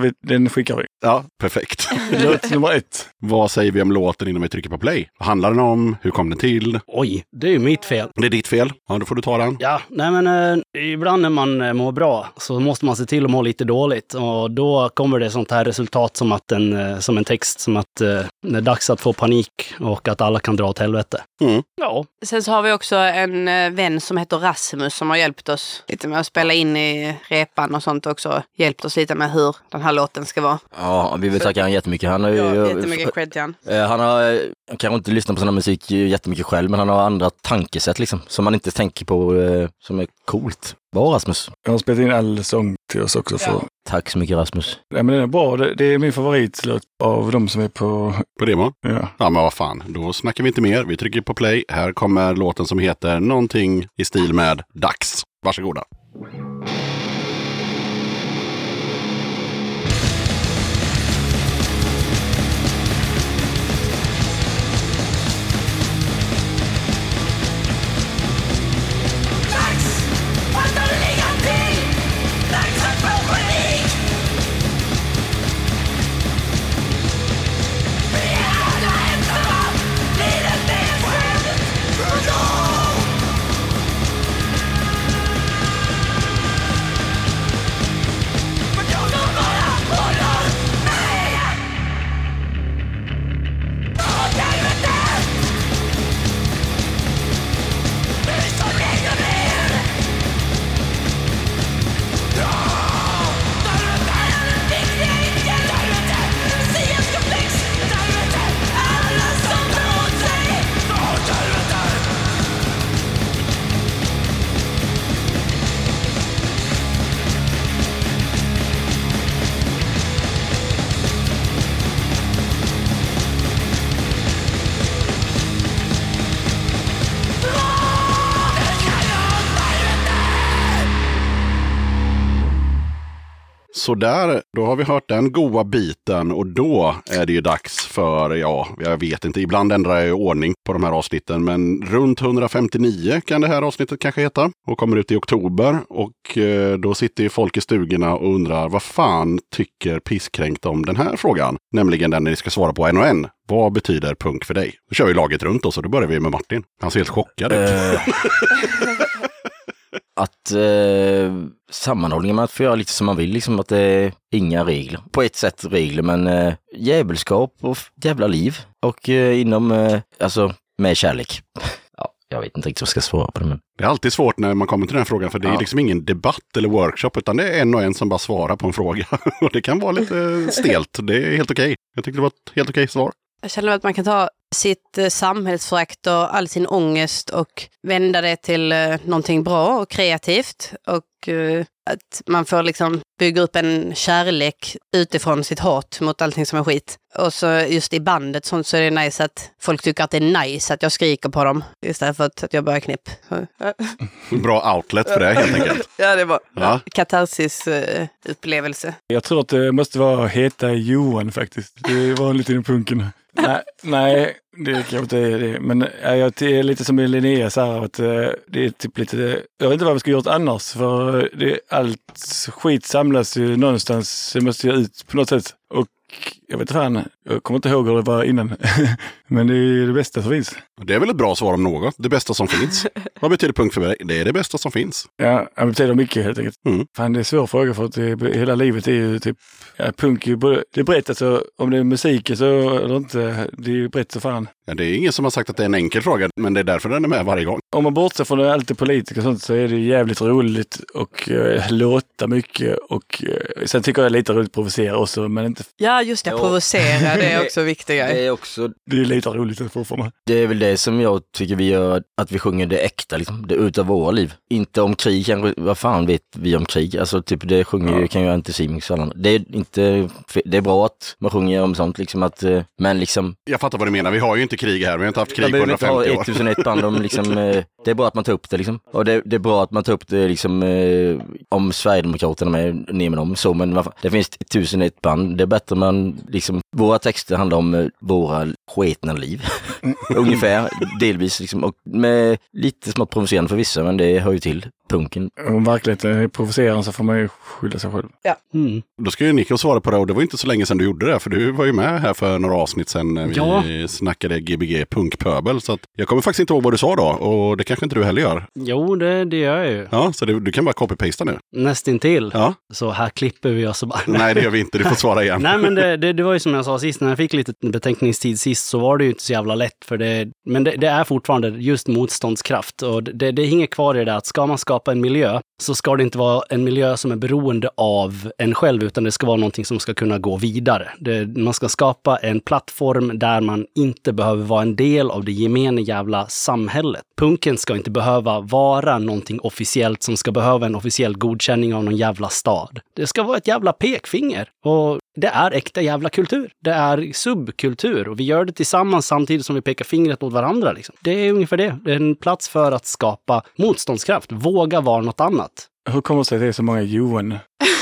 vet, den skickar vi. Ja, perfekt. Låt [laughs] nummer ett. vad säger vi om låten innan vi trycker på play? Vad handlar den om? Hur kom den till? Oj, det är ju mitt fel. Det är ditt fel. Ja, då får du ta den. Ja, nej men eh, ibland när man eh, mår bra så måste man se till att må lite dåligt och då kommer det sånt här resultat som att en, eh, som en text som att eh, det är dags att få panik och att alla kan dra åt helvete. Mm. Ja, Sen så har vi också en eh, vän som heter Rasmus som har hjälpt oss lite med att spela in i repan och sånt också. Hjälpt oss lite med hur den här låten ska vara. ja, vi vill tacka honom jättemycket. Han har ju... Ja, jättemycket cred till han. Eh, Han har eh, kanske inte lyssnat på sån här musik jättemycket själv, men han har andra tankesätt liksom, som man inte tänker på, eh, som är coolt. Bra Rasmus. Jag har spelat in all sång till oss också. För, Tack så mycket Rasmus. ja. men den är bra. Det, det är min favoritlåt av de som är på... På demo? Ja. Ja, men vad fan. Då snackar vi inte mer. Vi trycker på play. Här kommer låten som heter någonting i stil med Dags. Varsågoda. Så där, då har vi hört den goa biten och då är det ju dags för, ja, jag vet inte, ibland ändrar jag ju ordning på de här avsnitten, men runt 159 kan det här avsnittet kanske heta och kommer ut i oktober och eh, då sitter ju folk i stugorna och undrar vad fan tycker Pisskränkt om den här frågan? Nämligen den ni ska svara på en och en. Vad betyder punk för dig? Då kör vi laget runt och så då börjar vi med Martin. Han ser helt chockad ut. [laughs] Att eh, sammanhållningen med att få göra lite som man vill, liksom att det är inga regler. På ett sätt regler, men eh, djävulskap och jävla liv. Och eh, inom, eh, alltså med kärlek. [laughs] ja, jag vet inte riktigt vad jag ska svara på det, men Det är alltid svårt när man kommer till den här frågan för det är Ja. liksom ingen debatt eller workshop utan det är en och en som bara svarar på en fråga. [laughs] och det kan vara lite stelt. Det är helt okej. Jag tyckte det var ett helt okej svar. Jag känner att man kan ta sitt eh, samhällsförakt och all sin ångest och vända det till eh, någonting bra och kreativt. Och eh, att man får liksom bygga upp en kärlek utifrån sitt hat mot allting som är skit. Och så just i bandet sånt så är det nice att folk tycker att det är nice att jag skriker på dem istället för att, jag börjar knipp. [laughs] Bra outlet för det helt enkelt. [laughs] Ja, det var Ja. katarsis-upplevelse. Jag tror att det måste vara heta Johan faktiskt. Det är vanligt inom punken nej, nej, det kanske inte är det. Men jag är lite som i Linnea så här att eh, det är typ lite, jag vet inte vad vi ska gjort annars. För det, allt skit samlas ju någonstans. Det måste ju ut på något sätt. Och jag vet inte fan, jag kommer inte ihåg hur det var innan. [laughs] Men det är det bästa som finns. Det är väl ett bra svar om något. Det bästa som finns. Vad betyder punk för dig? Det är det bästa som finns. Ja, det betyder mycket helt enkelt. Mm. Fan, det är en svår fråga för att det, hela livet är ju typ, ja, punk är ju både, det är brett alltså, om det är musik så, eller inte, det är ju brett så fan. Ja, det är ingen som har sagt att det är en enkel fråga, men det är därför den är med varje gång. Om man bortser från allt det politiska och sånt så är det jävligt roligt och eh, låta mycket och eh, sen tycker jag det är lite roligt att provocera också, men inte, Ja, just det. Ja. Provocera, det är också en viktig Det är också, det är lite roligt fortfarande. det är väl det som jag tycker vi gör, att vi sjunger det äkta, liksom, det utav våra liv. Inte om krig, kanske, vad fan vet vi om krig? Alltså typ det sjunger ju, kan ju Anticimex andra. Det är inte, det är bra att man sjunger om sånt liksom att, eh, men liksom, Jag fattar vad du menar. Vi har ju inte krig här. Vi har inte haft krig på behöver inte ha 150 år. 1001 band om liksom, eh, det är bra att man tar upp det liksom. Och det, det är bra att man tar upp det liksom, eh, om Sverigedemokraterna med, ner med dem så, men det finns 1001 band, det är bättre man liksom, våra texter handlar om våra sketna liv. [laughs] Ungefär, delvis liksom, och med lite smått provocerande för vissa, men det hör ju till punken. Om verkligheten är provocerande så får man ju skylla sig själv. Mm. Då ska ju Nico svara på det och det var inte så länge sedan du gjorde det. För du var ju med här för några avsnitt sedan när vi Ja. snackade Gbg punkpöbel. Så att jag kommer faktiskt inte ihåg vad du sa då och det kanske inte du heller gör. Jo, det, det gör jag ju. Ja, så du, du kan bara copy-pasta nu. Nästintill. Ja. Så här klipper vi oss bara... Nej, det gör vi inte. Du får svara igen. [laughs] Nej, men det, det, det var ju som jag sa sist, när jag fick lite betänkningstid sist så var det ju inte så jävla lätt för det. Men det, det är fortfarande just motståndskraft och det, det hänger kvar i det att ska man skapa en miljö så ska det inte vara en miljö som är beroende av en själv, utan det ska vara någonting som ska kunna gå vidare. Det, man ska skapa en plattform där man inte behöver vara en del av det gemene jävla samhället. Punken ska inte behöva vara någonting officiellt som ska behöva en officiell godkänning av någon jävla stad. Det ska vara ett jävla pekfinger. Och det är äkta jävla kultur. Det är subkultur och vi gör det tillsammans samtidigt som vi pekar fingret mot varandra. Liksom. Det är ungefär det. Det är en plats för att skapa motståndskraft. Våga vara något annat. Hur kommer det sig att det är så många Johan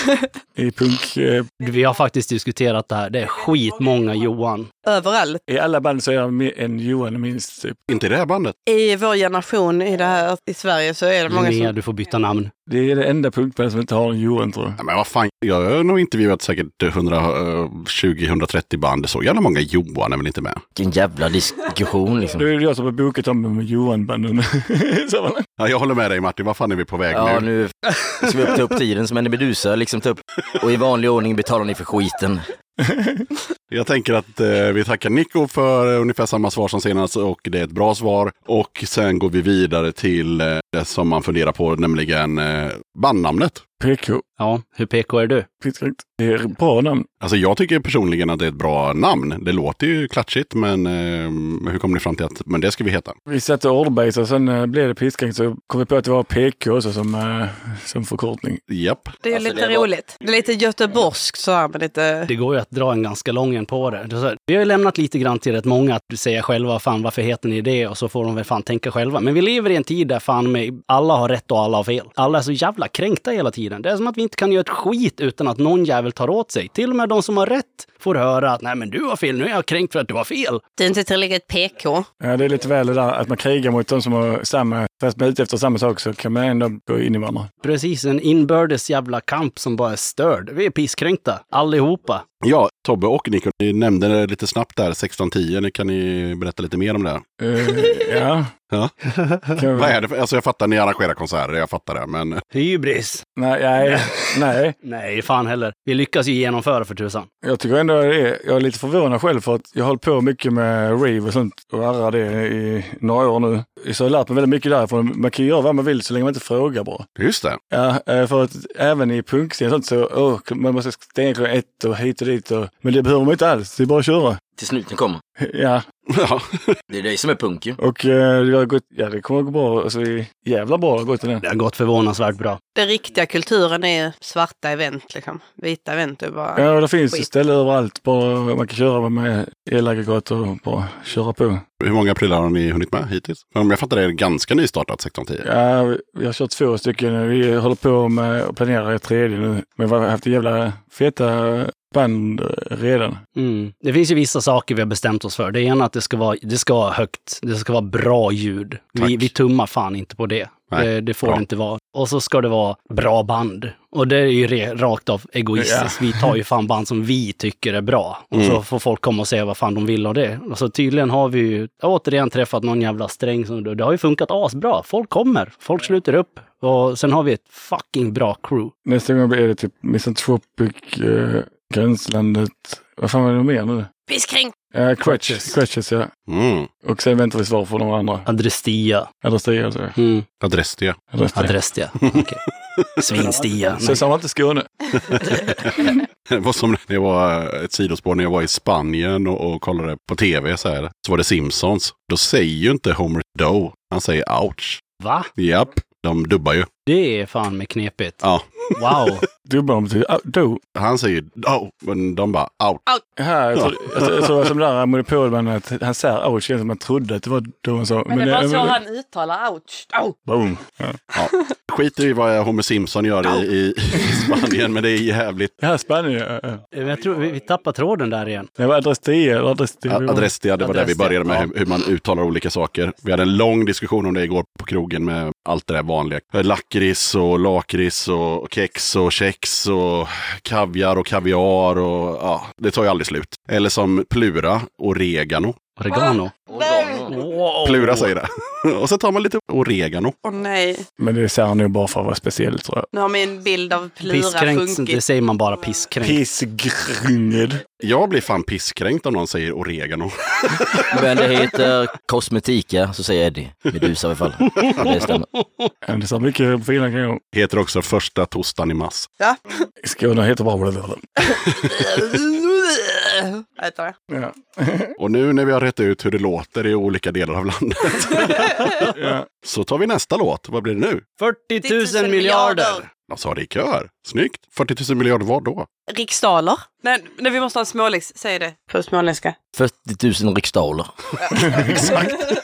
[laughs] i punk? Eh, Vi har faktiskt diskuterat det här. Det är skitmånga Johan. Överallt. I alla band så är det en Johan minst. Typ. Inte i det här bandet. I vår generation i det här i Sverige så är det många Linnea, som... du får byta namn. Det är det enda punkbandet som inte har en Johan tror jag. Ja, men vad fan, jag har nog intervjuat säkert 120-130 band. Så jävla många Johan är väl inte med? Vilken jävla diskussion liksom. Det är jag som har bokat med Johan-banden. [laughs] Ja, jag håller med dig Martin. Vad fan är vi på väg Ja, nu? nu ska vi upp ta upp tiden som en Medusa, liksom ta upp. Och i vanlig ordning betalar ni för skiten. [laughs] Jag tänker att eh, vi tackar Nico för ungefär samma svar som senast och det är ett bra svar. Och sen går vi vidare till eh, det som man funderar på, nämligen eh, bandnamnet. PK. Ja, hur PK är du? Skitkorrekt. Det är ett bra namn. Alltså jag tycker personligen att det är ett bra namn. Det låter ju klatschigt, men eh, hur kom ni fram till att men det ska vi heta? Vi satte ordbase och sen eh, blev det piskränkt så kom vi på att det var PK också som, eh, som förkortning. Japp. Det är Alltså, lite det var- roligt. Det är lite göteborgskt så här, men lite... Det går ju att dra en ganska lång en på det. det. är Vi har ju lämnat lite grann till rätt många att säga själva, fan varför heter ni det? Och så får de väl fan tänka själva. Men vi lever i en tid där fan med alla har rätt och alla har fel. Alla är så jävla kränkta hela tiden. Det är som att vi inte kan göra ett skit utan att någon jävel tar åt sig. Till och med de som har rätt får höra att nej men du har fel, nu är jag kränkt för att du har fel. Det är inte tillräckligt PK. Ja, det är lite väl det där att man krigar mot de som har samma, fast man är ute efter samma sak så kan man ändå gå in i varandra. Precis, en inbördes jävla kamp som bara är störd. Vi är pisskränkta, allihopa. Ja, Tobbe och Nico, ni nämnde det lite snabbt där, 1610. Nu Kan ni berätta lite mer om det? Eh, ja. [laughs] Ja. Vad är det? för- Alltså jag fattar, ni arrangerar konserter, jag fattar det, men Hybris. Nej, nej, [laughs] nej. Nej, fan heller. Vi lyckas ju genomföra för tusan. Jag tycker ändå det är, jag är lite förvånad själv för att jag har hållit på mycket med rave och sånt och arrar det i några år nu. Så jag har lärt mig väldigt mycket därifrån. Man kan göra vad man vill så länge man inte frågar bra. just det. Ja, eh, för att även i punkscenen och sånt så, åh, man måste stänga klockan ett och hit och dit. Och, men det behöver man inte alls, det är bara att köra. Till snuten kommer. Ja, Ja. Det är det som är punk ju. och eh, det har gått, ja det kommer att gå bra. Alltså, jävla bra har gått den. Det har gått förvånansvärt bra. Den riktiga kulturen är svarta event liksom. Vita event är bara... Ja, och det finns Skit. ställen överallt. Bara, man kan köra med elaggregat och bara köra på. Hur många prylar har ni hunnit med hittills? Om jag fattar det är det ganska nystartat 1610. Ja, vi- vi har kört två stycken. Vi håller på med att planera ett tredje nu. Men vi har haft jävla feta band redan. Mm. Det finns ju vissa saker vi har bestämt oss för. Det ena är att det ska vara, det ska vara högt, det ska vara bra ljud. Vi, Tack. vi tummar fan inte på det. Nej, Det, det får bra. det inte vara. Och så ska det vara bra band. Och det är ju re, rakt av egoistiskt. Vi tar ju fan band som vi tycker är bra. Och så Mm. får folk komma och säga vad fan de vill av det. Och så tydligen har vi ju återigen träffat någon jävla sträng som det har ju funkat asbra. Folk kommer, folk sluter upp. Och sen har vi ett fucking bra crew. Nästa gång blir det typ Misanthropic, eh, Gränslandet. Vad fan var det mer nu? Pisskring! Ja, Crutches. Crutches, ja. Mm. Och sen väntar vi svar från de andra. Adrestia. Adrestia alltså. Mm. Adrestia. Adrestia. Adrestia. [laughs] Okej. Svinstia. Så sa man inte Skåne. [laughs] Det var som när jag var ett sidospår när jag var i Spanien och, och kollade på tv så här. Så var det Simpsons. Då säger ju inte Homer Doe. Han säger ouch. Va? Japp, de dubbar ju. Det är fan med knepigt. Ja, Wow. [laughs] Dubbar de till ah, do. han säger oh, men de bara out. Här, jag tror, jag jag tror som där monopolmannen att han säger ouch känns som man trodde att det var då han sa. Men det var så han uttalar ouch. Au. Boom. Ja. Ja. Skiter i vad Homer Simpson gör i, i, Spanien, men det är jävligt. Ja, Spanien. ja, ja. Jag tror vi, vi tappar tråden där igen. Det var adrestia eller adrestia. A- Adrestia, det var där vi började med ja. hur, hur man uttalar olika saker. Vi hade en lång diskussion om det igår på krogen med allt det där vanliga. Lakrits och lakrits och kex och kex och kaviar och kaviar och ja, det tar ju aldrig slut. Eller som Plura, oregano. Oregano. Wow. Plura säger det. och så tar man lite oregano. Åh nej. Men det säger han nog bara för att vara speciell tror jag. Nu har min bild av Plura Pisskränkt, det sjunkit. säger man bara pisskränkt. Pissgrunged. Jag blir fan pisskränkt om någon säger oregano. [laughs] Men det heter kosmetika, så säger Eddie. Medusa i alla fall. Det stämmer. Det är så mycket kan jag. Heter också första tostan i mass. Ja. Skåne heter bara [laughs] Äter jag. Ja. [laughs] Och nu när vi har rätt ut hur det låter i olika delar av landet [laughs] Ja. så tar vi nästa låt. Vad blir det nu? 40 000 miljarder! Sa det i kör. Snyggt. 40 000 miljarder vad då? Riksdaler. Nej, nej, vi måste ha en småläx. Säg det på småländska. 40 000 riksdaler. [laughs]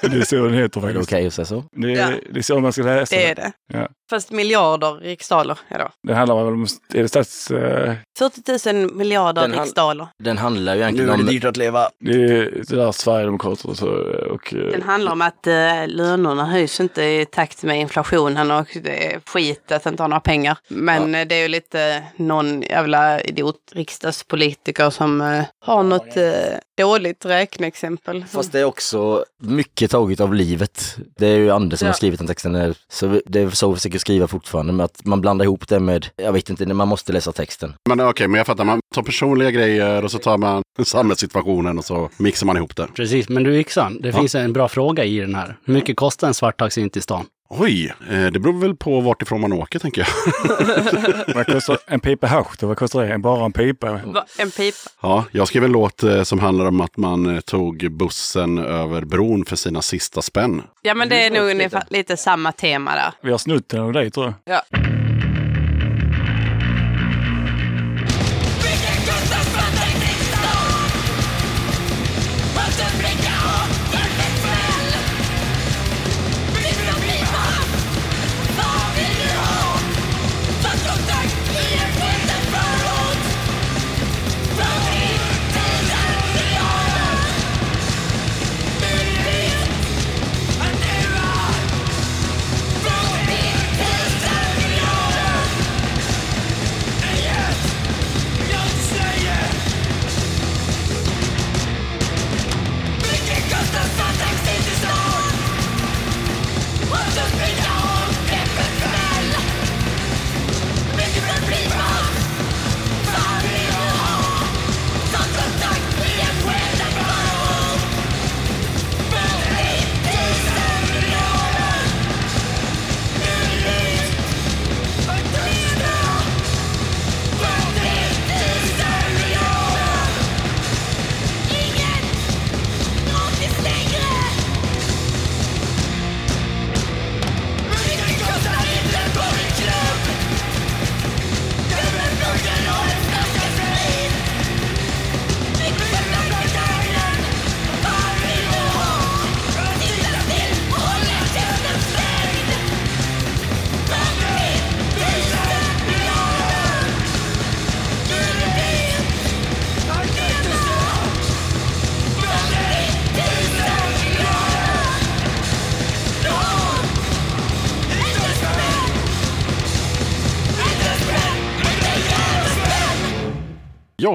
Det är så den heter Är det faktiskt. okej att säga så? Det, är, Ja. det är så man ska läsa Det är det. Ja. Fast miljarder riksdaler är då. Det handlar väl om, är det stats... eh, 40 000 miljarder Den han- riksdaler. Den handlar ju egentligen om... att leva. det är det där Sverigedemokrater och så. Och, eh, Den handlar om att eh, lönerna höjs inte i takt med inflationen och det är skit att inte ha några pengar. Men eh, det är ju lite någon jävla idiot riksdagspolitiker som eh, har något eh, dåligt räkneexempel. Fast det är också mycket taget av livet. Det är ju Anders som Ja. har skrivit den texten. Så det är så vi försöker skriva fortfarande, med att man blandar ihop det med, jag vet inte, man måste läsa texten. Men okej, men jag fattar. Man tar personliga grejer och så tar man samhällssituationen och så mixar man ihop det. Precis, men du Yxan, det Ja. finns en bra fråga i den här. Hur mycket kostar en svart taxi in till stan? Oj, eh, det beror väl på vart ifrån man åker tänker jag. [laughs] vad kostar en pipa hasch? Vad kostar det? Bara en pipa? En pipa. Ja, jag skrev en låt eh, som handlar om att man eh, tog bussen över bron för sina sista spänn. Ja men det är nog ungefär lite samma tema där. Vi har snott den av dig tror jag. Ja.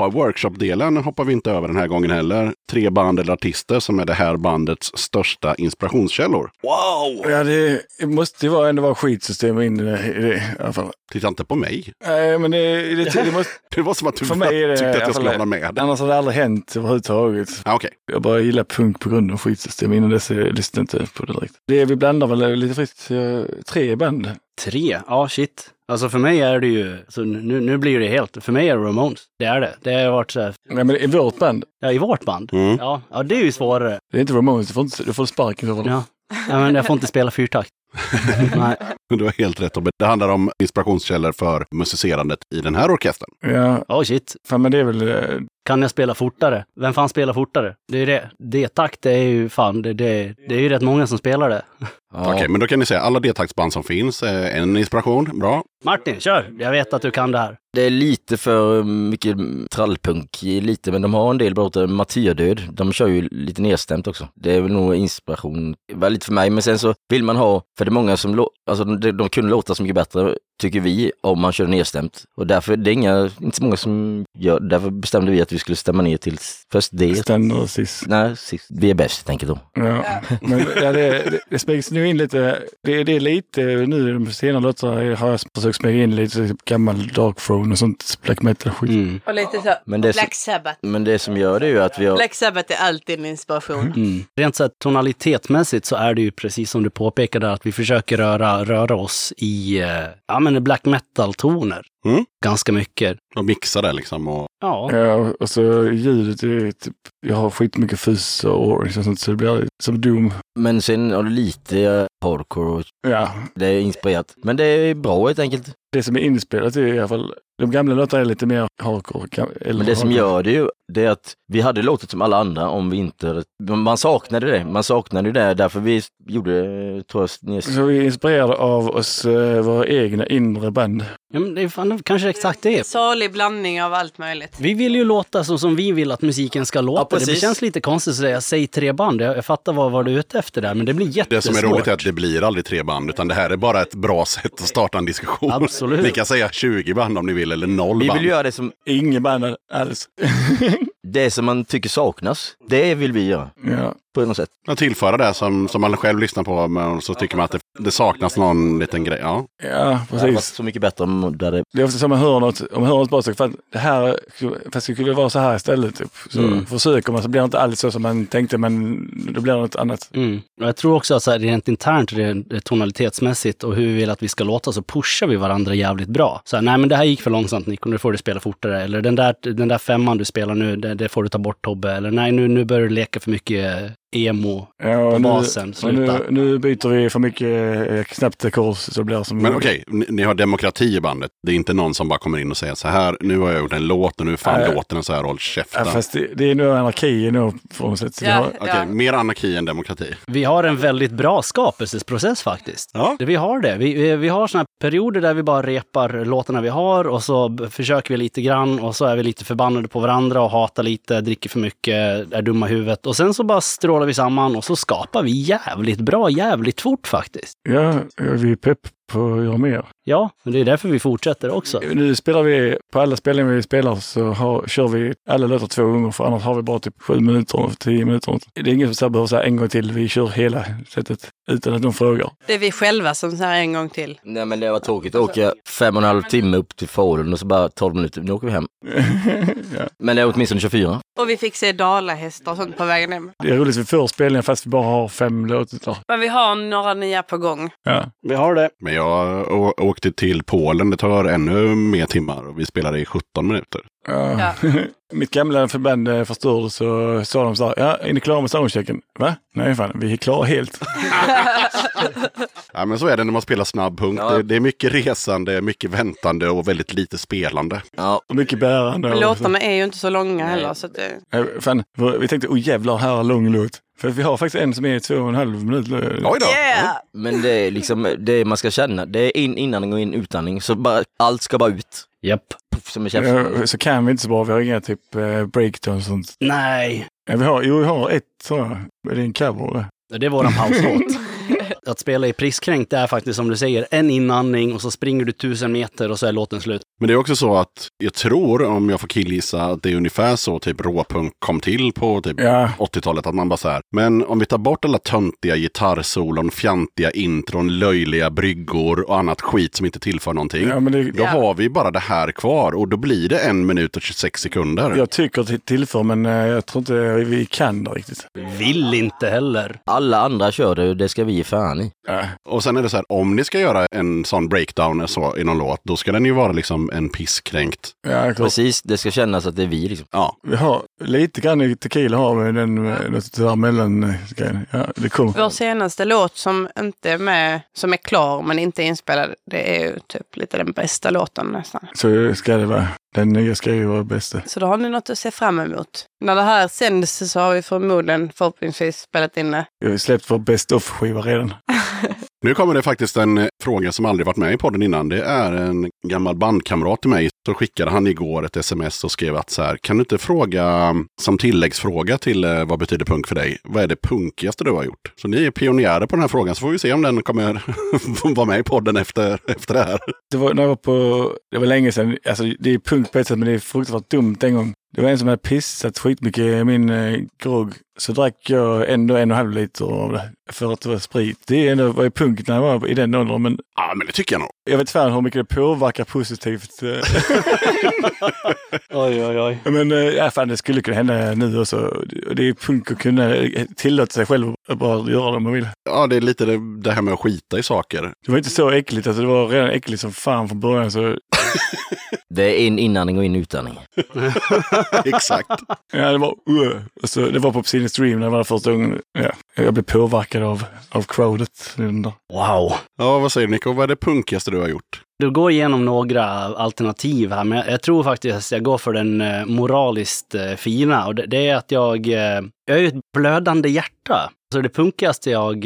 Workshop-delen hoppar vi inte över den här gången heller. Tre band eller artister som är det här bandets största inspirationskällor. Wow! Ja, det måste ju vara, ändå vara skitsystem in i det, i alla fall. Titta inte på mig. Nej, men det, det, det måste... [laughs] Det var som att du För mig är det tyckte att jag skulle hålla med. Annars har det aldrig hänt överhuvudtaget. Ah, Okej, Jag bara gillar punk på grund av skitsystem. Innan dess jag lyssnade inte på det direkt. Det vi blandar väl lite fritt. Tre band. Tre? Ja, shit. Alltså för mig är det ju, så nu, nu blir det helt, för mig är det Ramones. Det är det. Det har varit så här, Nej, men i vårt band. ja i vårt band. Mm. Ja, ja, det är ju svårare. Det är inte Ramones. Du får, inte, du får sparken i så fall. Ja. ja, men jag får inte spela fyrtakt. [laughs] Nej. du har helt rätt. Tobbe. Det handlar om inspirationskällor för musicerandet i den här orkestern. Ja, Oh shit. fan, men det är väl... eh, Kan jag spela fortare? Vem fan spelar fortare? Det är det. D-takt är ju fan, det, det, det är ju rätt många som spelar det. Ja. Okej, men då kan ni säga alla D-taktsband som finns. är En inspiration, bra. Martin, kör! Jag vet att du kan det här. Det är lite för mycket trallpunk, lite, men de har en del bra låtar. Martyrdöd, de kör ju lite nedstämt också. Det är väl nog inspiration, var lite för mig, men sen så vill man ha, för det är många som, lå- alltså de, de kunde låta så mycket bättre, tycker vi, om man kör nedstämt. Och därför, det är inga, inte så många som gör, därför bestämde vi att vi skulle stämma ner till först D. Ständer sist. Nej, sist. vi är bäst enkelt då. Ja, men ja, det, det, det nu in lite. Det, det är lite nu i de senare låtarna har jag försökt smyga in lite gammal Dark Throne och sånt black metal skit. Mm. Och lite så, Men det, Black Sabbath. men det som gör det är ju att vi har, Black Sabbath är alltid en inspiration. Mm. Rent så här, tonalitetsmässigt så är det ju precis som du påpekade att vi försöker röra, röra oss i eh, ja, men black metal-toner. Mm. Ganska mycket. Och mixa det liksom. Och... Ja, Ja, och så ljudet är typ, jag har skitmycket fuzz och och sånt så det blir som Doom. men sen har det lite eh, hardcore och Ja, det är inspirerat. Men det är bra helt enkelt. det som är inspelat är i alla fall, de gamla låtarna är lite mer hardcore. Eller Men det som hardcore. gör det ju, det är att vi hade låtit som alla andra om vi inte... Man saknade det. Man saknade det. Därför vi gjorde, tror jag, ni- Så vi är inspirerade av oss, eh, våra egna inre band. ja men det är fan kanske exakt det. Salig blandning av allt möjligt. Vi vill ju låta så som vi vill att musiken ska låta. det precis. känns lite konstigt att säga säg tre band. Jag, jag fattar vad, vad du är ute efter där, men det blir Det jättesvårt. som är roligt är att det blir aldrig tre band, utan det här är bara ett bra sätt att starta en diskussion. Absolut. Ni kan säga 20 band om ni vill, eller noll Vi band. vill göra det som, Ingen band alls. [laughs] det som man tycker saknas. Det vill vi göra. ja. På något sätt. Att tillföra det som, som man själv lyssnar på, men så tycker man att det, det saknas någon liten grej. Ja. ja, Det hade varit precis. så mycket bättre om där det... Det är ofta så man hör något, om man hör något bra så fan, det här, fast det skulle vara så här istället. Typ. Så Mm. försöker man så blir det inte alls så som man tänkte men då blir det något annat. Mm. Jag tror också att så här, rent internt, rent tonalitetsmässigt och hur vi vill att vi ska låta så pushar vi varandra jävligt bra. Så här, nej men det här gick för långsamt Nico, nu får du spela fortare. Eller den där, den där femman du spelar nu, det, det får du ta bort Tobbe. Eller nej, nu, nu börjar du leka för mycket eh, emo. Ja, På basen, och nu, nu byter vi för mycket eh, knappt kors så det blir som... Men okej, ni, ni har demokrati i bandet. Det är inte någon som bara kommer in och säger så här, nu har jag gjort en låt och nu fan låter den så här, håll Ja, käften. fast det, det är nog anarki nu på något sätt. Ja. har, Okej, Ja. mer anarki än demokrati. Vi har en väldigt bra skapelseprocess faktiskt. Ja. Det- Vi har det. Vi, vi, vi har såna här perioder där vi bara repar låtarna vi har och så försöker vi lite grann och så är vi lite förbannade på varandra och hatar lite, dricker för mycket, är dumma i huvudet. Och sen så bara strålar vi samman och så skapar vi jävligt bra, jävligt fort faktiskt. ja, vi är pepp på att göra mer. Ja, men det är därför vi fortsätter också. Nu spelar vi, på alla spelningar vi spelar så har, kör vi alla låtar två gånger för annars har vi bara typ sju minuter, tio minuter. Det är ingen som behöver säga en gång till, vi kör hela sättet utan att någon frågar. Det är vi själva som säger en gång till. Nej men det var tråkigt att åka fem och en halv timme upp till Falun och så bara 12 minuter, nu åker vi hem. [laughs] ja. Men det är åtminstone 24. Och vi fick se dalahästar och sånt på vägen hem. Det är roligt, vi får spelningar fast vi bara har fem låtar. Men vi har några nya på gång. Ja. Vi har det. Men jag åkte till Polen, det tar ännu mer timmar och vi spelade i 17 minuter. Ja. [laughs] Mitt gamla förband eh, förstördes så sa de så här, ja, är ni klara med soundchecken? Va? Nej fan, vi är klara helt. [laughs] Ja, men så är det när man spelar snabb punk. Ja. Det, det är mycket resande, mycket väntande och väldigt lite spelande. Ja, Och mycket bärande. Och låtarna är ju inte så långa heller. Så att det... Fan, vi tänkte, oj jävlar, här är lång låt. För vi har faktiskt en som är två och en halv minut. Oj då! Yeah! men det är liksom det man ska känna. Det är in inandning och in utandning. Så bara, allt ska bara ut. Japp. Puff, som. Ja, så kan vi inte så bra, vi har inga typ eh, breakdowns och sånt. Nej, Ja, vi har, jo, vi har ett jag. Men Det är en cover det. det är våran pauslåt. [laughs] [laughs] Att spela i priskränkt är faktiskt som du säger, en inandning och så springer du tusen meter och så är låten slut. Men det är också så att jag tror, om jag får killgissa, att det är ungefär så typ råpunk kom till på typ Ja. 80-talet. Att man bara så här, men om vi tar bort alla töntiga gitarrsolon, fjantiga intron, löjliga bryggor och annat skit som inte tillför någonting. Ja, men det, Då har vi bara det här kvar och då blir det en minut och 26 sekunder. jag tycker det tillför men eh, jag tror inte vi kan det riktigt. Vill inte heller. Alla andra kör det, det ska vi ge fan i. Ja. Och sen är det så här, om ni ska göra en sån breakdown så, i någon låt, då ska den ju vara liksom en pisskränkt. Ja, klart. Precis, det ska kännas att det är vi liksom. Ja, Vi har lite grann i Tequila har vi den eh, där mellan eh. Ja, det kommer. Vår senaste låt som inte är med, som är klar men inte inspelad, det är ju typ lite den bästa låten nästan. Så ska det vara. Den nya ska ju vara bästa. Så då har ni något att se fram emot. När det här sänds så har vi förmodligen förhoppningsvis spelat in det. Vi har ju släppt vår best of-skiva redan. [laughs] Nu kommer det faktiskt en eh, fråga som aldrig varit med i podden innan. Det är en gammal bandkamrat till mig. Så skickade han igår ett sms och skrev att så här, kan du inte fråga mm, som tilläggsfråga till eh, vad betyder punk för dig? Vad är det punkigaste du har gjort? Så ni är pionjärer på den här frågan så får vi se om den kommer [laughs] vara med i podden efter, efter det här. Det var när jag var på, det var länge sedan, alltså det är punk på ett sätt men det är fruktansvärt dumt en gång. Det var en som hade pissat skitmycket i min eh, grogg. Så drack jag ändå en och en halv liter av det för att det var sprit. Det är ändå, var ju punk när jag var i den åldern men Ja, men det tycker jag nog. jag vet fan hur mycket det påverkar positivt. eh. [laughs] Oj, oj, oj. men eh, ja, fan, det skulle kunna hända nu också. Det är punk att kunna tillåta sig själv att bara göra det man vill. Ja, det är lite det, det här med att skita i saker. Det var inte så äckligt, alltså det var redan äckligt som fan från början. Så, [laughs] Det är in inandning och in utandning. [laughs] [laughs] Exakt. ja, det var, uh, och så, det var på Obsidian Stream när jag var första gången. Ja, jag blev påverkad av, av crowdet. Wow. Ja, vad säger du Nico? Vad är det punkigaste du har gjort? Du går igenom några alternativ här, men jag, jag tror faktiskt att jag går för den eh, moraliskt eh, fina. Och det, det är att jag, eh, jag är ju ett blödande hjärta. Så det punkigaste jag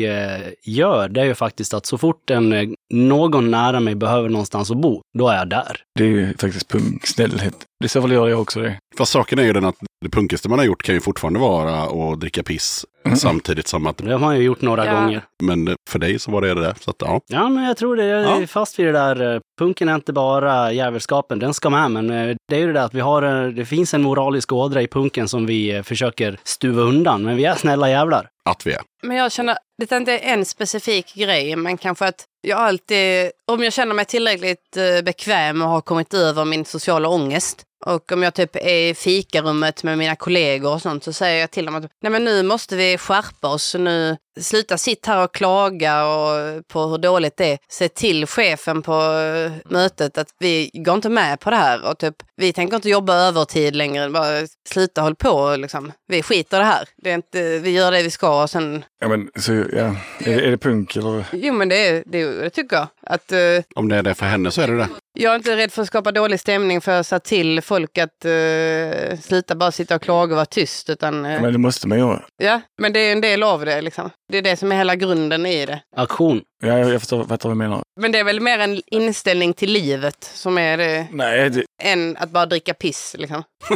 gör, det är ju faktiskt att så fort en, någon nära mig behöver någonstans att bo, då är jag där. Det är ju faktiskt punksnällhet. Det så väl gör jag också det. Fast saken är ju den att det punkigaste man har gjort kan ju fortfarande vara att dricka piss samtidigt som att... Det har man ju gjort några Ja. gånger. Men för dig så var det det. Så att, ja. Ja, men jag tror det. Jag är Ja. fast vid det där. eh, Punken är inte bara jävelskapen, den ska med. Men eh, det är ju det där att vi har, det finns en moralisk ådra i punken som vi eh, försöker stuva undan. Men vi är snälla jävlar. Att vi är. Men jag känner, det är inte en specifik grej, men kanske att jag alltid, om jag känner mig tillräckligt eh, bekväm och har kommit över min sociala ångest och om jag typ är i fikarummet med mina kollegor och sånt så säger jag till dem att nej men nu måste vi skärpa oss. Nu, sluta sitt här och klaga och, på hur dåligt det är. Se till chefen på eh, mötet att vi går inte med på det här och typ vi tänker inte jobba övertid längre. Bara sluta håll på liksom. Vi skiter det här. Det är inte, vi gör det vi ska och sen Ja, men så, ja. Är, det, är det punk eller? Jo men det, är- det, det tycker jag. Att, eh, Om det är det för henne så är det det. jag är inte rädd för att skapa dålig stämning för att säga till folk att eh, sluta bara sitta och klaga och vara tyst. Utan, Ja, men det måste man göra. ja, men det är en del av det. Liksom. Det är det som är hela grunden i det. Aktion. Ja, jag, jag förstår vad du menar. Men det är väl mer en inställning till livet som är det, Nej, det, än att bara dricka piss. Liksom. [laughs]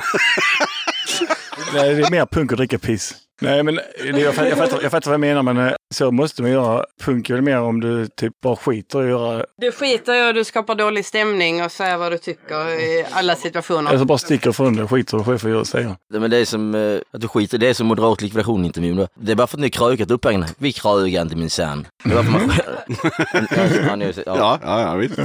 nej, det är mer punk att dricka piss. Nej, men jag, fattar, jag, fattar, jag fattar vad jag menar, men eh, så måste man göra. Punk är väl mer om du typ bara skiter i att göra, Du skiter i och du skapar dålig stämning och säger vad du tycker i alla situationer. eller så bara sticker från det och skiter i vad chefen gör och säger. Det- Men det är som eh, att du skiter, det är som moderat likvidation intervjun. va? Det är bara för att ni krökat upphängna. Vi krögar inte minsann. Det var för man... [laughs] ja, har ja. Ja, ja, ja visst.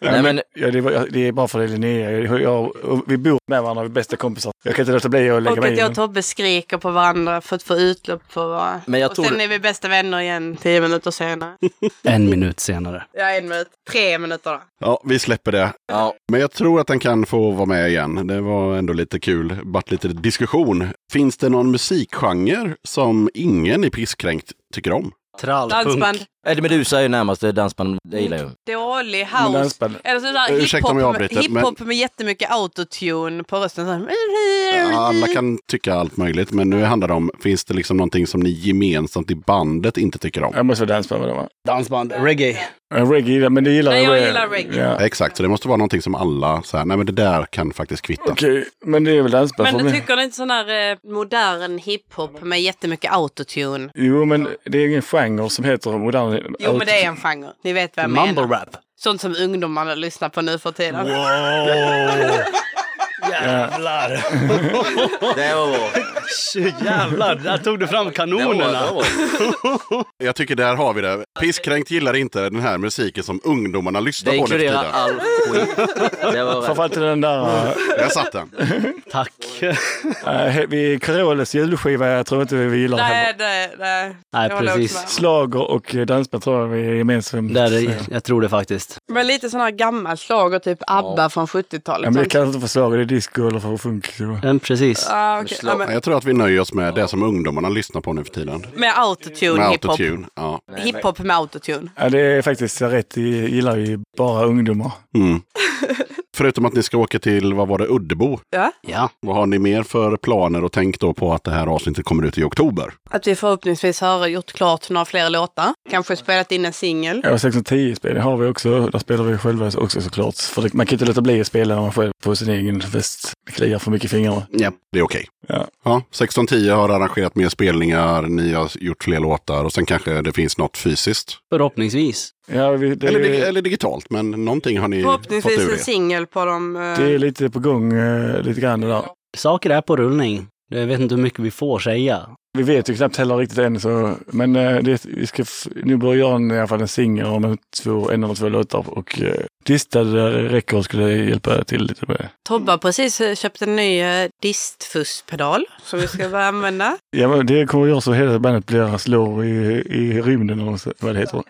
Nej men Ja, det, var, det är bara för det Linnea. Jag, jag, och vi bor med varandra, vi är bästa kompisar. Jag kan inte låta bli att lägga Och mig att i jag och. Tobbe skriker på varandra för att få utlopp för vad... Men jag och tror- sen är vi bästa vänner igen tio minuter senare. [laughs] En minut senare. Ja, en minut. Tre minuter då. Ja, vi släpper det. ja, Men jag tror att den kan få vara med igen. Det var ändå lite kul. Vart lite diskussion. Finns det någon musikgenre som ingen i Pisskränkt tycker om? Trallpunk. Dansband. Eddie Meduza är ju närmast det dansband, det gillar jag. Dålig Men house. dansband. Eller så där Ursäkta om jag hiphop, avbryter, hiphop med jättemycket autotune på rösten. Så Ja, alla kan tycka allt möjligt, men nu handlar det om, finns det liksom någonting som ni gemensamt i bandet inte tycker om? Jag måste vara dansband med dem va? Dansband. Reggae. Reggae men det gillar Nej, jag reggae. gillar reggae. Ja. Exakt, så det måste vara någonting som alla, så här, nej men det där kan faktiskt kvitta. Okej, men det är väl dansband Men för du mig. tycker är inte sån här eh, modern hiphop med jättemycket autotune? Jo, men det är ingen genre som heter modern. Jo, men det är en genre. Ni vet vad jag menar. Mumble rap. Sånt som ungdomarna lyssnar på nu för tiden. [laughs] Jävlar! [laughs] Det var bra. Jävlar, där tog du fram kanonerna. [laughs] Jag tycker där har vi det. Pisskränkt gillar inte den här musiken som ungdomarna lyssnar Det på nu för tiden. all skit. Framförallt den där [laughs] Där satt den. Tack. äh, vi Caroles julskiva, jag tror inte vi gillar Nej, Nej, håller jag precis. Slager och dansband tror jag vi är gemensamt. Där, är- jag tror det faktiskt. Men lite sån här gammal slager, typ ABBA från 70-talet. Ja, men Sånt. kallas inte för slager, det är disco eller för funk. Mm, precis. Ah, okej. ja, men, Jag tror att vi nöjer oss med det som ungdomarna lyssnar på nu för tiden. med autotune, Med hiphop. autotune. Ja. Hiphop med autotune. Ja, det är faktiskt rätt, vi gillar ju bara ungdomar. Mm. Förutom att ni ska åka till, vad var det, Uddebo. Ja. Ja. Vad har ni mer för planer och tänk då på att det här avsnittet kommer ut i oktober? Att vi förhoppningsvis har gjort klart några fler låtar. Kanske spelat in en singel. Ja, 610 spel har vi också. Där spelar vi själva också såklart. För det, man kan inte låta bli att spela när man själv på sin egen fest. Kliar för mycket i fingrarna. Ja. Det är okej. Ja. Ja, 1610 har arrangerat mer spelningar, ni har gjort fler låtar och sen kanske det finns något fysiskt. Förhoppningsvis. Ja, vi, det, Eller, dig- eller digitalt, men någonting har ni fått Förhoppningsvis ur en det. singel på dem. eh, det är lite på gång, eh, lite grann där. Saker är på rullning. Jag vet inte hur mycket vi får säga. Vi vet ju knappt heller riktigt än så, men eh, det, vi ska nu börja göra en, i alla fall en singel om en, två, en eller två låtar och eh, Distad Records skulle hjälpa till lite med. Tobbe har precis eh, köpt en ny distfusspedal som vi ska börja använda. [laughs] Ja, men det kommer att göra så hela bandet blir slår i, i rymden eller så, vad det heter.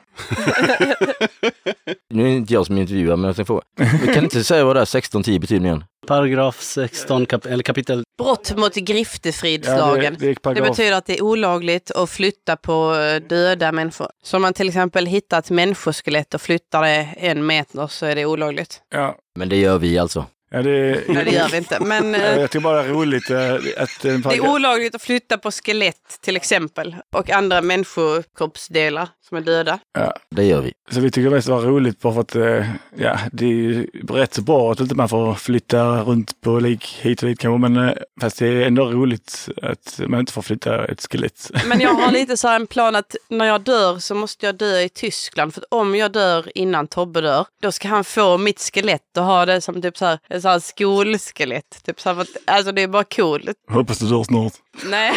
Nu är det inte jag som intervjuar, men jag tänkte fråga. Vi kan inte säga vad det är 1610 betyder igen? Paragraf 16, kap eller kapitel... Brott mot griftefridslagen. det, det är Det paragraf. Betyder att det är olagligt att flytta på eh, döda människor. Så om man till exempel hittar ett människoskelett och flyttar det en meter så är det olagligt. Ja, Men det gör vi alltså. Ja, det, Nej, det gör vi inte. Men [laughs] eh, Jag tycker bara det är roligt eh, att en det är olagligt att flytta på skelett till exempel. Och andra människokroppsdelar som är döda. ja. Det gör vi. Så vi tycker mest det var roligt bara för att eh, ja, det är ju rätt så bra att inte man får flytta runt på lik hit och dit kanske. Men eh, fast det är ändå roligt att man inte får flytta ett skelett. Men jag har [laughs] lite så här en plan att när jag dör så måste jag dö i Tyskland. För att om jag dör innan Tobbe dör, då ska han få mitt skelett och ha det som typ så här, så här skolskelett. Typ så här, alltså det är bara coolt. Hoppas du dör snart. Nej.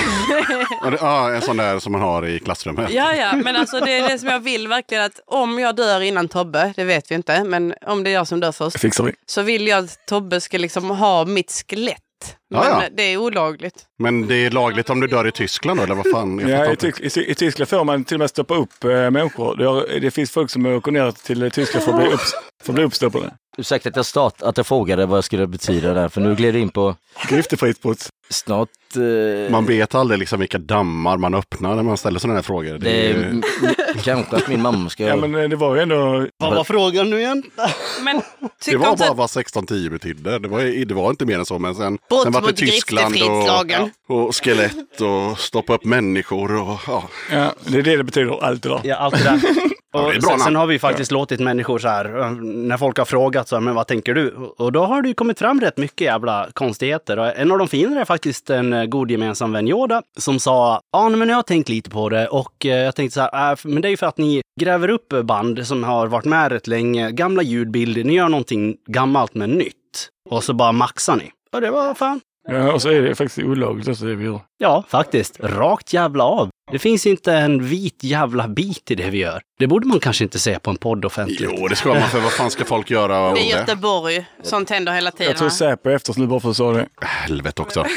[laughs] Ja, en sån där som man har i klassrummet. Ja, ja, men alltså det är det som jag vill verkligen att om jag dör innan Tobbe, det vet vi inte, men om det är jag som dör först, fixar vi. så vill jag att Tobbe ska liksom ha mitt skelett. Men Ja, ja. det är olagligt. Men det är lagligt om du dör i Tyskland eller vad fan? Jag Ja, i, i, I Tyskland får man till och med stoppa upp eh, människor. Det, har, det finns folk som åker ner till Tyskland för att bli, upp, för att bli uppstoppade. Ursäkta att jag, start, att jag frågade vad det skulle betyda där, för nu gled du in på Griftefritt brott. snart... Eh, Man vet aldrig liksom vilka dammar man öppnar när man ställer sådana här frågor. Det det är, m- kanske att min mamma ska... Ja, men eh, det var ju ändå... Vad var frågan nu igen? Men det var bara att vad 1610 betydde. Det var, det var inte mer än så. Men sen, Brott sen var mot Tyskland och, och skelett och stoppa upp människor. Och, ja. Ja, det är det det betyder, allt det där. Ja, allt det där. [laughs] Ja, det Och bra sen, sen har vi faktiskt låtit människor så här, eh, när folk har frågat så här, men vad tänker du? Och då har det ju kommit fram rätt mycket jävla konstigheter. Och en av de finare är faktiskt en eh, god gemensam vän Yoda som sa, ja men jag har tänkt lite på det och eh, jag tänkte så här, äh, men det är ju för att ni gräver upp band som har varit med rätt länge, gamla ljudbilder, ni gör någonting gammalt men nytt. Och så bara maxar ni. Och det var fan, Ja, och så är det faktiskt olagligt också det vi gör. Ja, faktiskt. Rakt jävla av. Det finns inte en vit jävla bit i det vi gör. Det borde man kanske inte säga på en podd offentligt. Jo, det ska man för vad fan ska folk göra av det är det? Göteborg, sånt händer hela tiden. Jag tror? Säpo är efter oss nu bara för att du sa det. Helvete också. [laughs]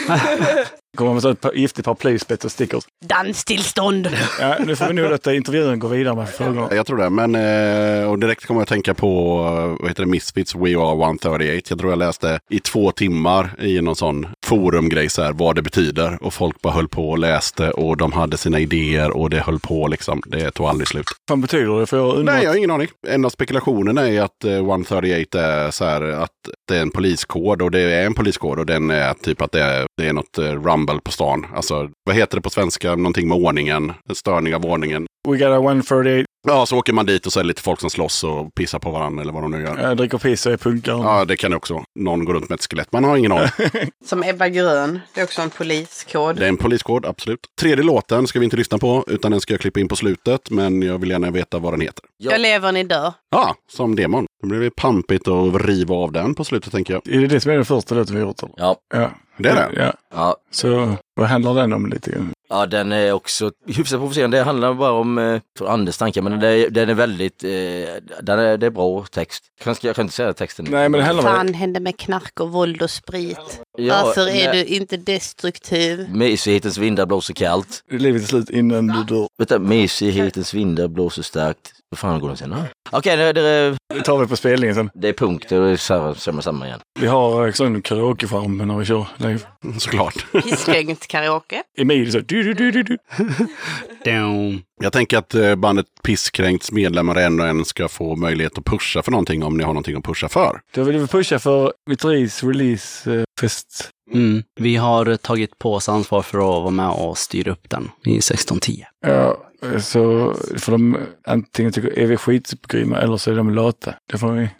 Kommer med ett par- giftigt paraplyspett och stickers. Danstillstånd. Ja, nu får vi nog låta intervjun gå vidare med frågorna. Jag tror det, men eh, och direkt kommer jag att tänka på eh, vad heter det, Misfits We Are 138. Jag tror jag läste i två timmar i någon sån forumgrej så här, vad det betyder. Och folk bara höll på och läste och de hade sina idéer och det höll på liksom. Det tog aldrig slut. Vad betyder det? För jag undrar... Nej, jag har ingen aning. En av spekulationerna är att eh, 138 är så här att det är en poliskod och det är en poliskod och den är typ att det är, det är något eh, rumble på stan. Alltså, vad heter det på svenska? Någonting med ordningen, en störning av ordningen. We got a 138, Ja, så åker man dit och så är det lite folk som slåss och pissar på varandra eller vad de nu gör. äh, dricker piss och är punkare. Ja, det kan det också. Någon går runt med ett skelett. Man har ingen aning. [laughs] Som Ebba Grön. Det är också en poliskod. Det är en poliskod, absolut. Tredje låten ska vi inte lyssna på, utan den ska jag klippa in på slutet. Men jag vill gärna veta vad den heter. Jag lever, ni dör. Ja, som demon. Det blir pampigt att riva av den på slutet, tänker jag. Är det det som är den första låten vi har gjort? Eller? Ja. Ja. Det är det? Ja. Ja, Så vad handlar den om lite grann? ja den är också hyfsat provocerande. Det handlar bara om eh, Anders tankar, men den är, den är väldigt, eh, den är, det är bra text. Jag kan, jag kan inte säga texten. Nej, men det handlar om... fan hände med knark och våld och sprit? Ja, Varför är nej. du inte destruktiv? Mysighetens vindar blåser kallt. Livet är slut innan du dör. Vänta, mysighetens vindar blåser starkt. Vad fan går den sen? Okej, det, det, Det tar vi på spelningen sen. det är punkt. Det är samma, samma, samma igen. Vi har eh, sån karaoke-charm när vi kör live. [laughs] Såklart. Pisskränkt karaoke. Emil så du, du, du, du, du. Down. Jag tänker att eh, bandet Pisskränkts medlemmar en och en ska få möjlighet att pusha för någonting om ni har någonting att pusha för. Då vill vi pusha för Vitteris release-fest. Mm. Vi har tagit på oss ansvar för att vara med och styra upp den i 1610. Ja, så får de antingen tycka är vi skitgrymma eller så är de lata. Det får vi. [laughs]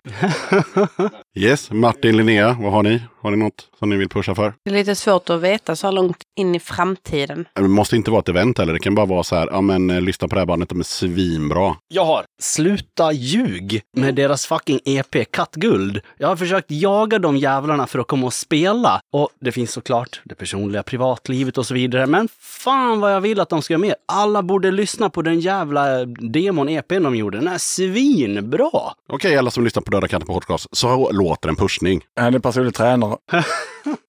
Yes, Martin, Linnea, vad har ni? Har ni något som ni vill pusha för? Det är lite svårt att veta så här långt in i framtiden. Det måste inte vara ett event heller. Det kan bara vara så här, ja men eh, lyssna på det här bandet, de är svinbra. Jag har Sluta ljug med deras fucking EP Kattguld. Jag har försökt jaga de jävlarna för att komma och spela. Och det finns såklart det personliga privatlivet och så vidare. Men fan vad jag vill att de ska göra mer. Alla borde lyssna på den jävla demon EPn de gjorde. Den är svinbra! Okej, alla som lyssnar på Döda katten på podcast, så låter en pushning. Han är personlig tränare. [laughs]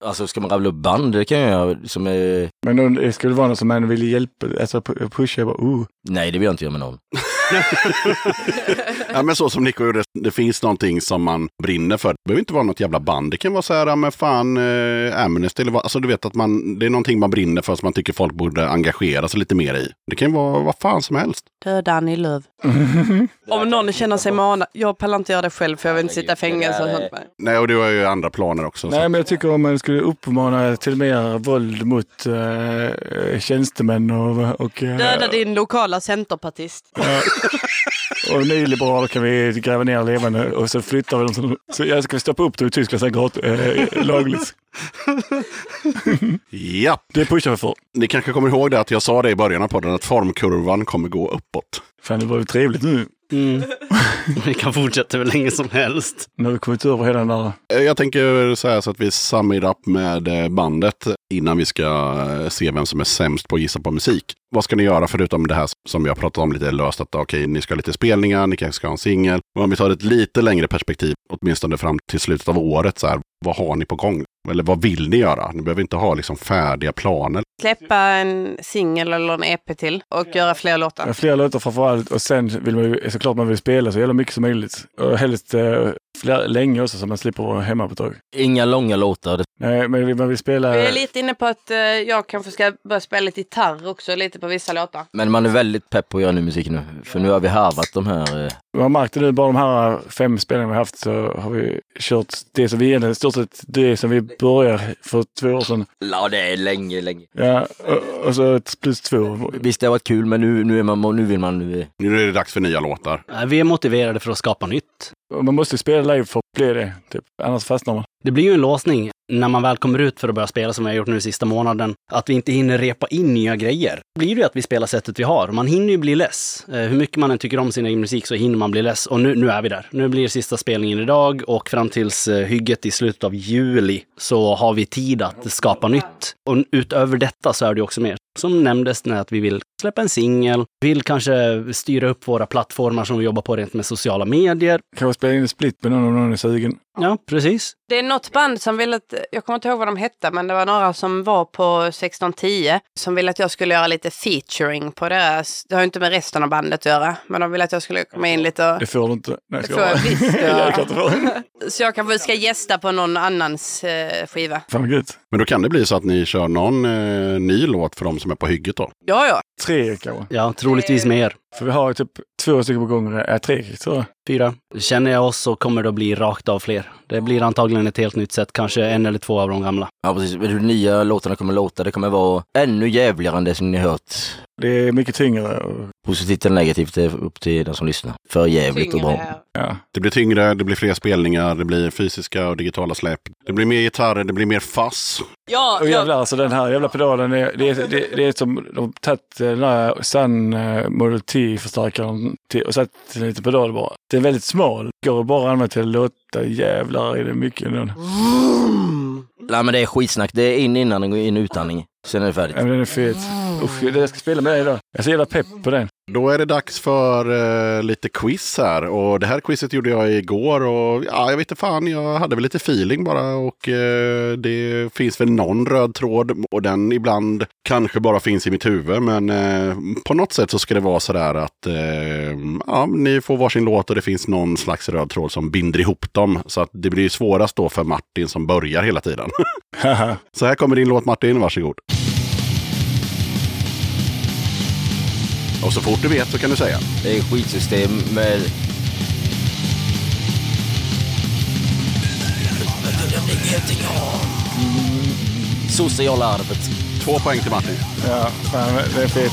Alltså ska man rabbla upp band, det kan jag göra som är... Men det skulle vara något som man vill hjälpa, alltså pu- pusha. Bara, uh. Nej, det vill jag inte göra med någon. [laughs] [laughs] Ja, men så som Nico gjorde, det finns någonting som man brinner för. Det behöver inte vara något jävla band. Det kan vara så här, men fan, eh, Amnesty eller vad. Alltså du vet att man, det är någonting man brinner för som man tycker folk borde engagera sig lite mer i. Det kan vara vad fan som helst. Döda Annie Lööf. [laughs] Om någon känner sig manad. Jag pallar inte göra det själv för jag vill inte sitta i fängelse och sånt. Nej, och du har ju andra planer också. Så. Nej, men jag tycker om man skulle uppmana till mer våld mot uh, tjänstemän och, och, eh, Döda din lokala centerpartist. Och nyliberaler kan vi gräva ner levande och så flyttar vi dem. Så, så jag ska stoppa upp det i Tyskland sen uh, lagligt. Ja, Det pushar vi för. ni kanske kommer ihåg det att jag sa det i början av podden att formkurvan kommer gå uppåt. Fan, det var ju trevligt nu. Mm. [laughs] Vi kan fortsätta hur länge som helst. Nu har vi kommit över hela den där. Eh, Jag tänker säga så att vi sum it up med eh, bandet innan vi ska eh, se vem som är sämst på att gissa på musik. Vad ska ni göra förutom det här som vi har pratat om lite löst? Att okej, ni ska ha lite spelningar, ni kanske ska ha en singel. Och om vi tar ett lite längre perspektiv, åtminstone fram till slutet av året, så här, vad har ni på gång? Eller vad vill ni göra? Ni behöver inte ha liksom färdiga planer. Släppa en singel eller en EP till och göra fler låtar. Fler låtar framför allt och sen vill man ju såklart man vill spela så jävla mycket som möjligt. Och helst eh, fler, länge också så man slipper vara hemma på ett tag. Inga långa låtar. Nej, men vi- man vill spela... Jag är lite inne på att eh, jag kanske ska börja spela lite gitarr också, lite på vissa låtar. Men man är väldigt pepp på att göra ny musik nu. För nu har vi harvat de här... Eh, Vi har märkt det nu, bara de här fem spelningarna vi har haft så har vi kört det som vi egentligen, i stort sett det som vi började för två år sedan. ja, det är länge, länge. Ja, och, och så ett plus två. Visst, det har varit kul, men nu, nu, är man, nu vill man... Nu, Nu är det dags för nya låtar. Vi är motiverade för att skapa nytt. Man måste spela live för att bli det, typ. annars fastnar man. Det blir ju en låsning när man väl kommer ut för att börja spela som vi har gjort nu sista månaden. Att vi inte hinner repa in nya grejer. Blir det ju att vi spelar sättet vi har. Man hinner ju bli less. Eh, hur mycket man än tycker om sin egen musik så hinner man bli less. Och nu, nu är vi där. Nu blir det sista spelningen idag och fram tills eh, hygget i slutet av juli så har vi tid att skapa nytt. Och utöver detta så är det ju också mer. Som nämndes att vi vill släppa en singel, vill kanske styra upp våra plattformar som vi jobbar på rent med sociala medier. Kanske spela in en split med någon om någon är sugen. Ja, precis. Det är något band som ville att, jag kommer inte ihåg vad de hette, men det var några som var på 1610 som ville att jag skulle göra lite featuring på deras, det har ju inte med resten av bandet att göra, men de ville att jag skulle komma in lite och... Det får du inte. Nej, [laughs] Det får jag visst. Så jag kanske ska gästa på någon annans eh, skiva. Fan. Men då kan det bli så att ni kör någon eh, ny låt för de som är på hygget då. Ja, ja. Tre kanske. Ja, troligtvis mer. För vi har ju typ två stycken på gång. Äh, tre tror jag. Fyra. Känner jag oss så kommer det att bli rakt av fler. Det blir antagligen ett helt nytt sätt, kanske en eller två av de gamla. Ja, precis. Hur nya låtarna kommer låta, det kommer vara ännu jävligare än det som ni har hört. Det är mycket tyngre. Positivt eller negativt, det är upp till den som lyssnar. För jävligt och bra. Tyngre. ja. Det blir tyngre, det blir fler spelningar, det blir fysiska och digitala släpp. Det blir mer gitarrer, det blir mer fass. Ja, Och ja. jävlar, alltså den här jävla pedalen, är, det, är, det, det är som de har tagit den där Sun eh, Model T-förstärkaren och satt en liten pedal bara. Det är väldigt smal, går bara att använda till att låta jävlar i det mycket. Nu. Nej men det är skitsnack. Det är in innan och in utandning. Sen är det färdigt. Ja, men den är fet. Usch, jag ska spela med dig idag. Jag är så jävla pepp på den. Då är det dags för eh, lite quiz här. Och det här quizet gjorde jag igår och ja, jag vet inte fan, jag hade väl lite feeling bara. Och eh, det finns väl någon röd tråd och den ibland kanske bara finns i mitt huvud. Men eh, på något sätt så ska det vara sådär att eh, ja, ni får varsin låt och det finns någon slags röd tråd som binder ihop dem. Så att det blir svårast då för Martin som börjar hela tiden. [laughs] Så här kommer din låt Martin, varsågod. Och så fort du vet så kan du säga. Det är skitsystem med... Sociala arvet. Två poäng till Martin. ja, fan, det är fet.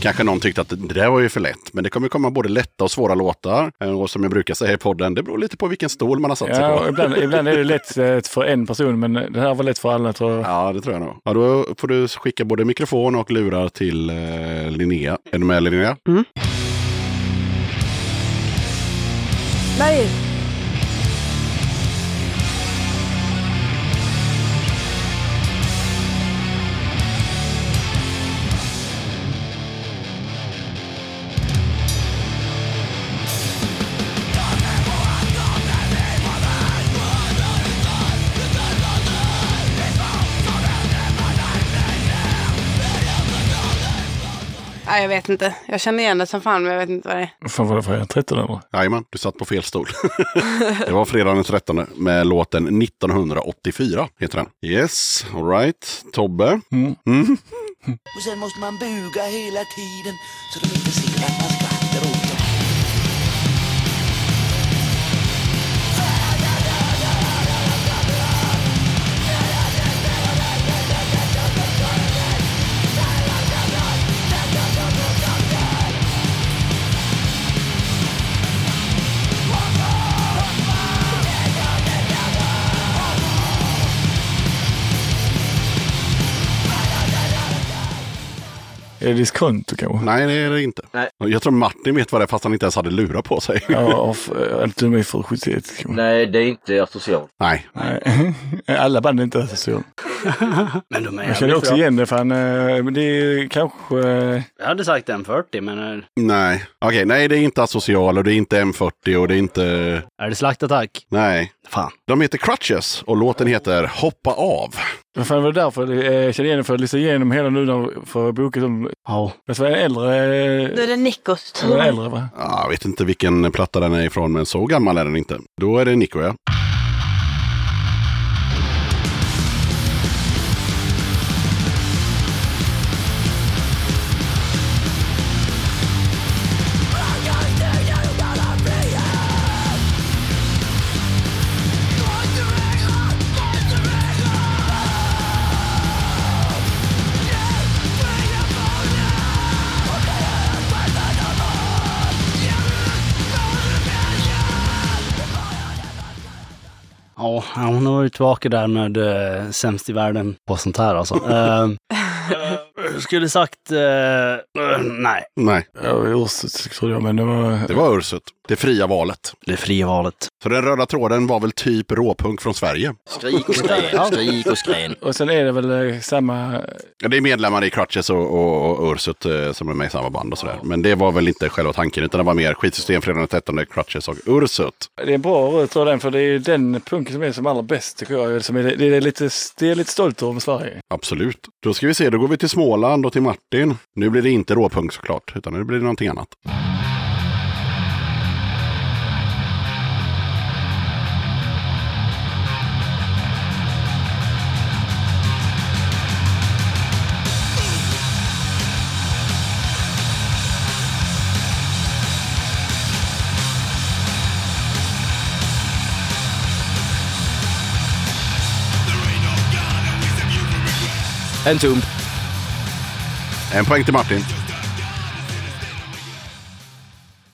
Kanske någon tyckte att det där var ju för lätt. Men det kommer komma både lätta och svåra låtar. Eh, Och som jag brukar säga i podden, det beror lite på vilken stol man har satt sig Ja, på. ibland, ibland är det lätt eh, för en person, men det här var lätt för alla tror jag. Ja, det tror jag nog. Ja, då får du skicka både mikrofon och lurar till eh, Linnea. Är du med Linnea? Nej! Jag vet inte. Jag känner igen det som fan, men jag vet inte vad det är. Vad fan var det för 13 eller? Jajamän, du satt på fel stol. [laughs] det var fredagen den 13 med låten 1984, heter den. Yes, alright. Tobbe? Mm. Mm. Och sen måste man buga hela tiden så de inte ser att man skrattar Är det diskonto kanske? Nej, det är det inte. Nej. Jag tror Martin vet vad det är fast han inte ens hade lurat på sig. Ja, [laughs] och Allt mig för 71 kanske. Nej, det är inte asocialt. Nej. Nej. [laughs] Alla band är inte så. [laughs] Men de är Jag känner också bra. igen det, fan. eh, Men det är kanske... eh, Jag hade sagt M40, men eh, Nej. Okej, nej det är inte Asocial och det är inte M40 och det är inte... är det slaktattack? Nej. Fan. De heter Crutches och låten heter Hoppa av. Vad fan var det därför eh, jag kände igen det? För att lyssna igenom hela nu när- för boken som... Ja. Det var en äldre... Nu är det Nikos tur. äldre va? Ja, Jag vet inte vilken platta den är ifrån, men så gammal är den inte. Då är det Nico, ja. Ja, hon har varit tillbaka där med äh, sämst i världen på sånt här alltså. [laughs] uh, skulle sagt eh, eh, nej. Nej, Ja, Urset trodde jag, men det var... det var Ursut. Det fria valet. Det fria valet. Så den röda tråden var väl typ råpunk från Sverige. Skrik och skrän, skrik och skrän. Och sen är det väl eh, samma... Ja, det är medlemmar i Crutches och, och, och Ursut som är med i samma band och sådär. Men det var väl inte själva tanken, utan det var mer skitsystem fredag den 13, Crutches och Ursut. Det är en bra röd tråd den, för det är den punken som är som allra bäst tycker jag. Är, det, är lite, det är lite stolt över Sverige. Absolut. Då ska vi se, då då går vi till Småland och till Martin. Nu blir det inte råpunk såklart, utan nu blir det någonting annat. En tump. En poäng till Martin.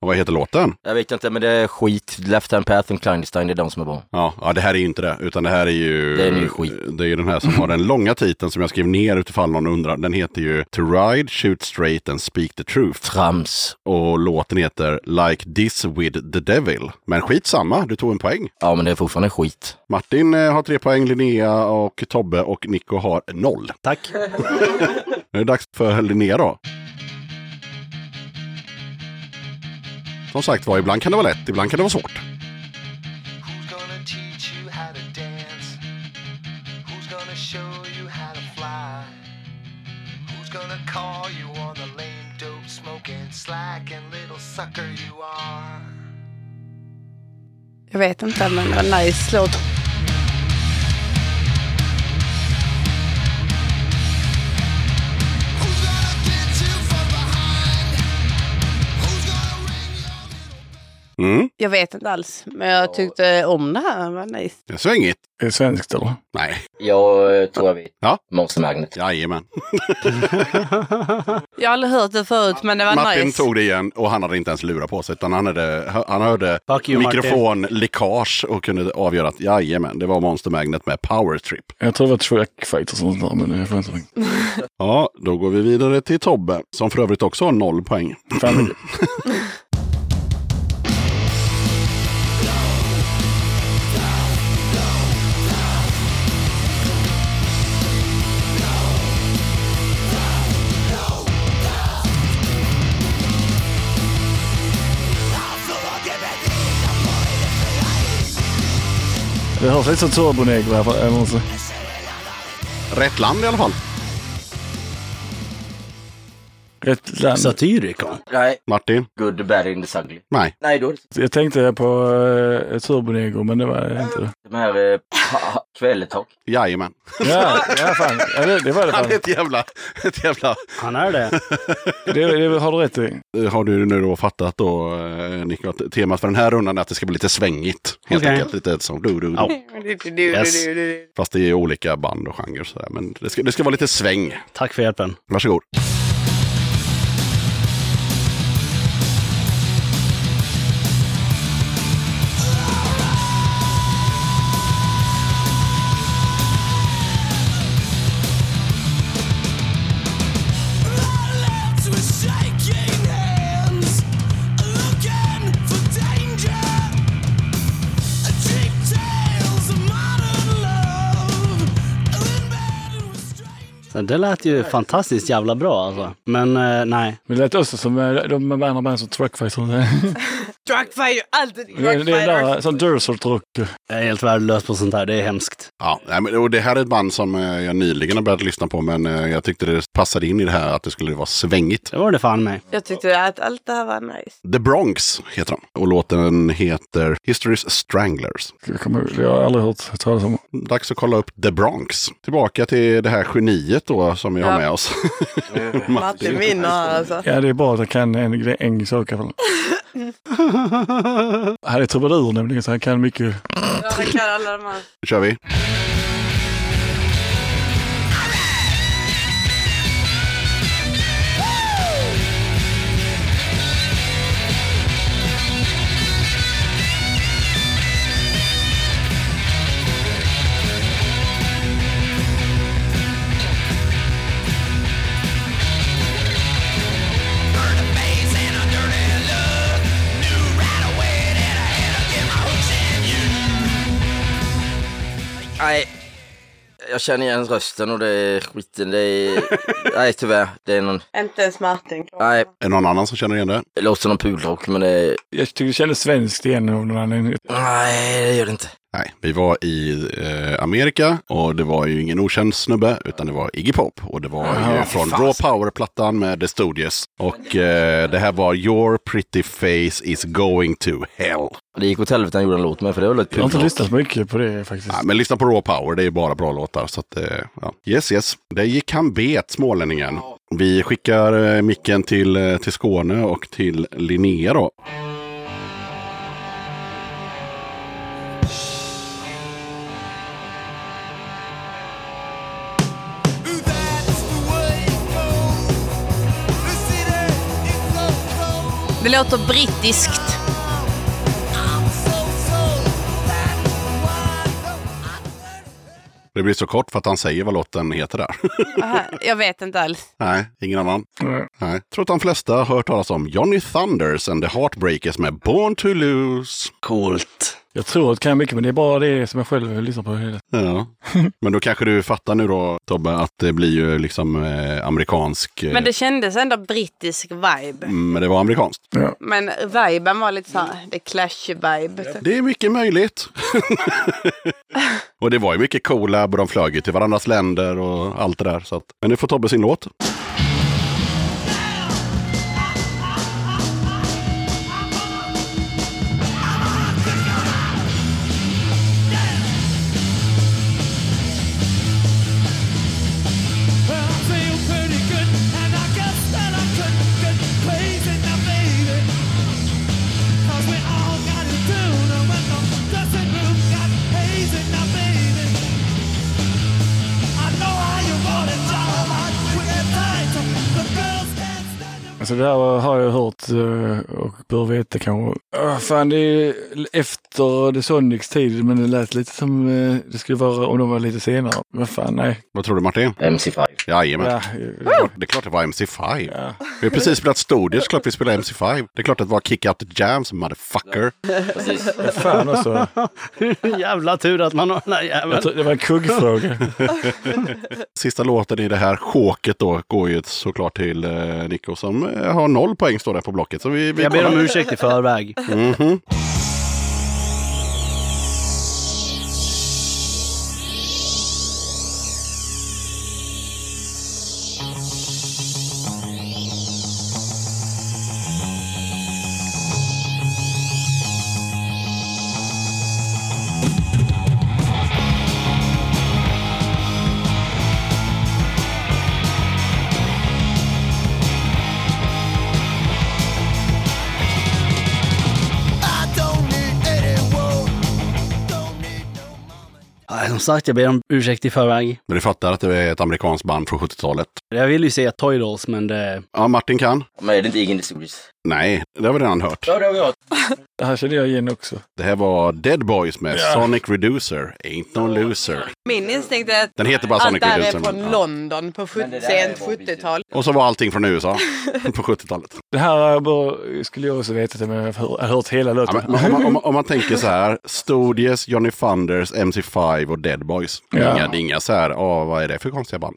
Och vad heter låten? Jag vet inte, men det är skit. Left Hand Path och Clandestine, det är de som är bra. Ja, ja, det här är ju inte det, utan det här är ju... Det är ny skit. Det är ju den här som har den långa titeln som jag skrev ner utifall någon undrar. Den heter ju To Ride, Shoot Straight and Speak the Truth. Trams. Och låten heter Like This With The Devil. Men skitsamma, du tog en poäng. Ja, men det är fortfarande skit. Martin eh, har tre poäng, Linnea och Tobbe och Nico har noll. Tack. [laughs] Nu är det dags för Linnea då. Som sagt var, ibland kan det vara lätt, ibland kan det vara svårt. Who's gonna teach you how to dance? Mm, Jag vet inte alls, men jag tyckte om det här. Det var nice. det är svängigt. Är det svenskt eller? Nej, Jag eh, tror jag vet. Ja. Monster Magnet. jajamän. [laughs] Jag har aldrig hört det förut, men det var Martin nice. tog det igen och han hade inte ens lurat på sig utan han, hade, han hörde Fuck you, mikrofonläckage och kunde avgöra att jajamän, det var Monster Magnet med Power Trip. Jag tror det var Track Fight och sånt där, men jag får inte ihåg. Ja, då går vi vidare till Tobbe som för övrigt också har noll poäng. Fan, [laughs] det hörs lite som Turbonegro här. för- eller. Rätt land i alla fall. Rätt land. Satyricon. Nej. Martin? Good, bad, and the ugly. Nej. Nej, då är det Jag tänkte på uh, Turbonegro, men det var inte det. de här eh, kvälltak. Jajamän. Ja, ja fan. Ja, det, det var det Han fan. är ett jävla, ett jävla... Han är det. [laughs] Det, det har du rätt i. Har du nu då fattat då, eh, Nico, att temat för den här rundan är att det ska bli lite svängigt. Helt Okej. enkelt. Lite som du, du, Ja. du. Yes. [laughs] Fast det är olika band och genrer sådär. Men det ska, det ska vara lite sväng. Tack för hjälpen. Varsågod. Så Det lät ju fantastiskt jävla bra alltså. Men eh, nej. Men det lät också som eh, de andra band som Truckfighter. [laughs] Truckfighter, alltid Det är det där som Dursolt rock. Jag är helt värdelös på sånt här. Det är hemskt. Ja, nej, men, och det här är ett band som eh, jag nyligen har börjat lyssna på. Men eh, jag tyckte det passade in i det här att det skulle vara svängigt. Det var det fan mig. Jag tyckte att allt det här var nice. The Bronx heter de. Och låten heter History's Stranglers. Jag, kommer, jag har aldrig hört talas om. Dags att kolla upp The Bronx. Tillbaka till det här geniet då som vi har med oss. Martin vinner här alltså. Ja, det är bra att jag kan en sak i alla fall. [laughs] Han är trubadur nämligen, så han kan mycket. Ja, han kan alla de här. Nu kör vi. Nej. Jag känner igen rösten och det är skiten. Det är... Nej, tyvärr. Det är någon... Inte ens Martin. Nej, Är det någon annan som känner igen det? det låter som någon pudelrock, men det... Jag tyckte det kändes svenskt igen av någon anledning. Nej, det gör det inte. Nej, vi var i eh, Amerika och det var ju ingen okänd snubbe utan det var Iggy Pop. Och det var ju Ja, från Raw Power-plattan med The Stooges. Och eh, det här var Your Pretty Face Is Going To Hell. Det gick åt helvete han gjorde en låt med, för det var ett kul Jag har inte lyssnat mycket på det faktiskt. Nej, men lyssna på Raw Power, det är bara bra låtar. Så att, eh, ja. Yes, yes. Där gick han bet, smålänningen. Vi skickar eh, micken till, eh, till Skåne och till Linnea då. Det låter brittiskt. Det blir så kort för att han säger vad låten heter där. [laughs] Aha, Jag vet inte alls. Nej, ingen annan. Nej. Nej. Tror att de flesta har hört talas om Johnny Thunders and the Heartbreakers med Born to Lose. Coolt. Jag tror att det kan jag mycket, men det är bara det som jag själv lyssnar på. hela- Ja. [laughs] Men då kanske du fattar nu då, Tobbe, att det blir ju liksom eh, amerikansk... Eh, Men det kändes ändå brittisk vibe. mm, men det var amerikanskt. Ja. Men viben var lite så här, det clash-vibe. Det är mycket möjligt. [laughs] och det var ju mycket collab och de flög ju till varandras länder och allt det där. Så att, men nu får Tobbe sin låt. Alltså det här har jag hört eh, och bör veta kanske. Uh, fan, det är efter The Sonics tid, men det lät lite som eh, det skulle vara om de var lite senare. Vad fan, nej. Vad tror du Martin? MC5. Jajamän. Ja, Det är klart- Det är klart det var MC5. ja. Vi har precis spelat Studios, klart vi spelar MC5. Det är klart att det var Kick Out The Jams, motherfucker. Precis. Fan alltså. [laughs] Jävla tur att man har den här jäveln. Det var en kuggfråga. Sista låten i det här sjåket då går ju såklart till eh, Nico som har noll poäng står det på blocket. Så vi, vi Jag ber om ursäkt i förväg. Mhm. I Som sagt, jag ber om ursäkt i förväg. Men du fattar att det är ett amerikanskt band från 70-talet. Jag vill ju säga Toy Dolls, men det... Ja, Martin kan. Men är det inte Iggy Stories? Nej, det har vi redan hört. Ja, det har vi hört. [laughs] Det här känner jag igen också. Det här var Dead Boys med Sonic Reducer, Ain't No Loser. Min instinkt är att Den heter bara allt Sonic det här är från men, ja. London på sent bara 70-tal. Och så var allting från USA [laughs] på 70-talet. Det här bör, skulle jag också veta, men jag har hört hela Ja, låten. men, om, man, om, man, om man tänker så här, Studios, Johnny Thunders, MC5 och Dead Boys. Det är Ja. Inga, det är inga så här, åh, vad är det för konstiga band?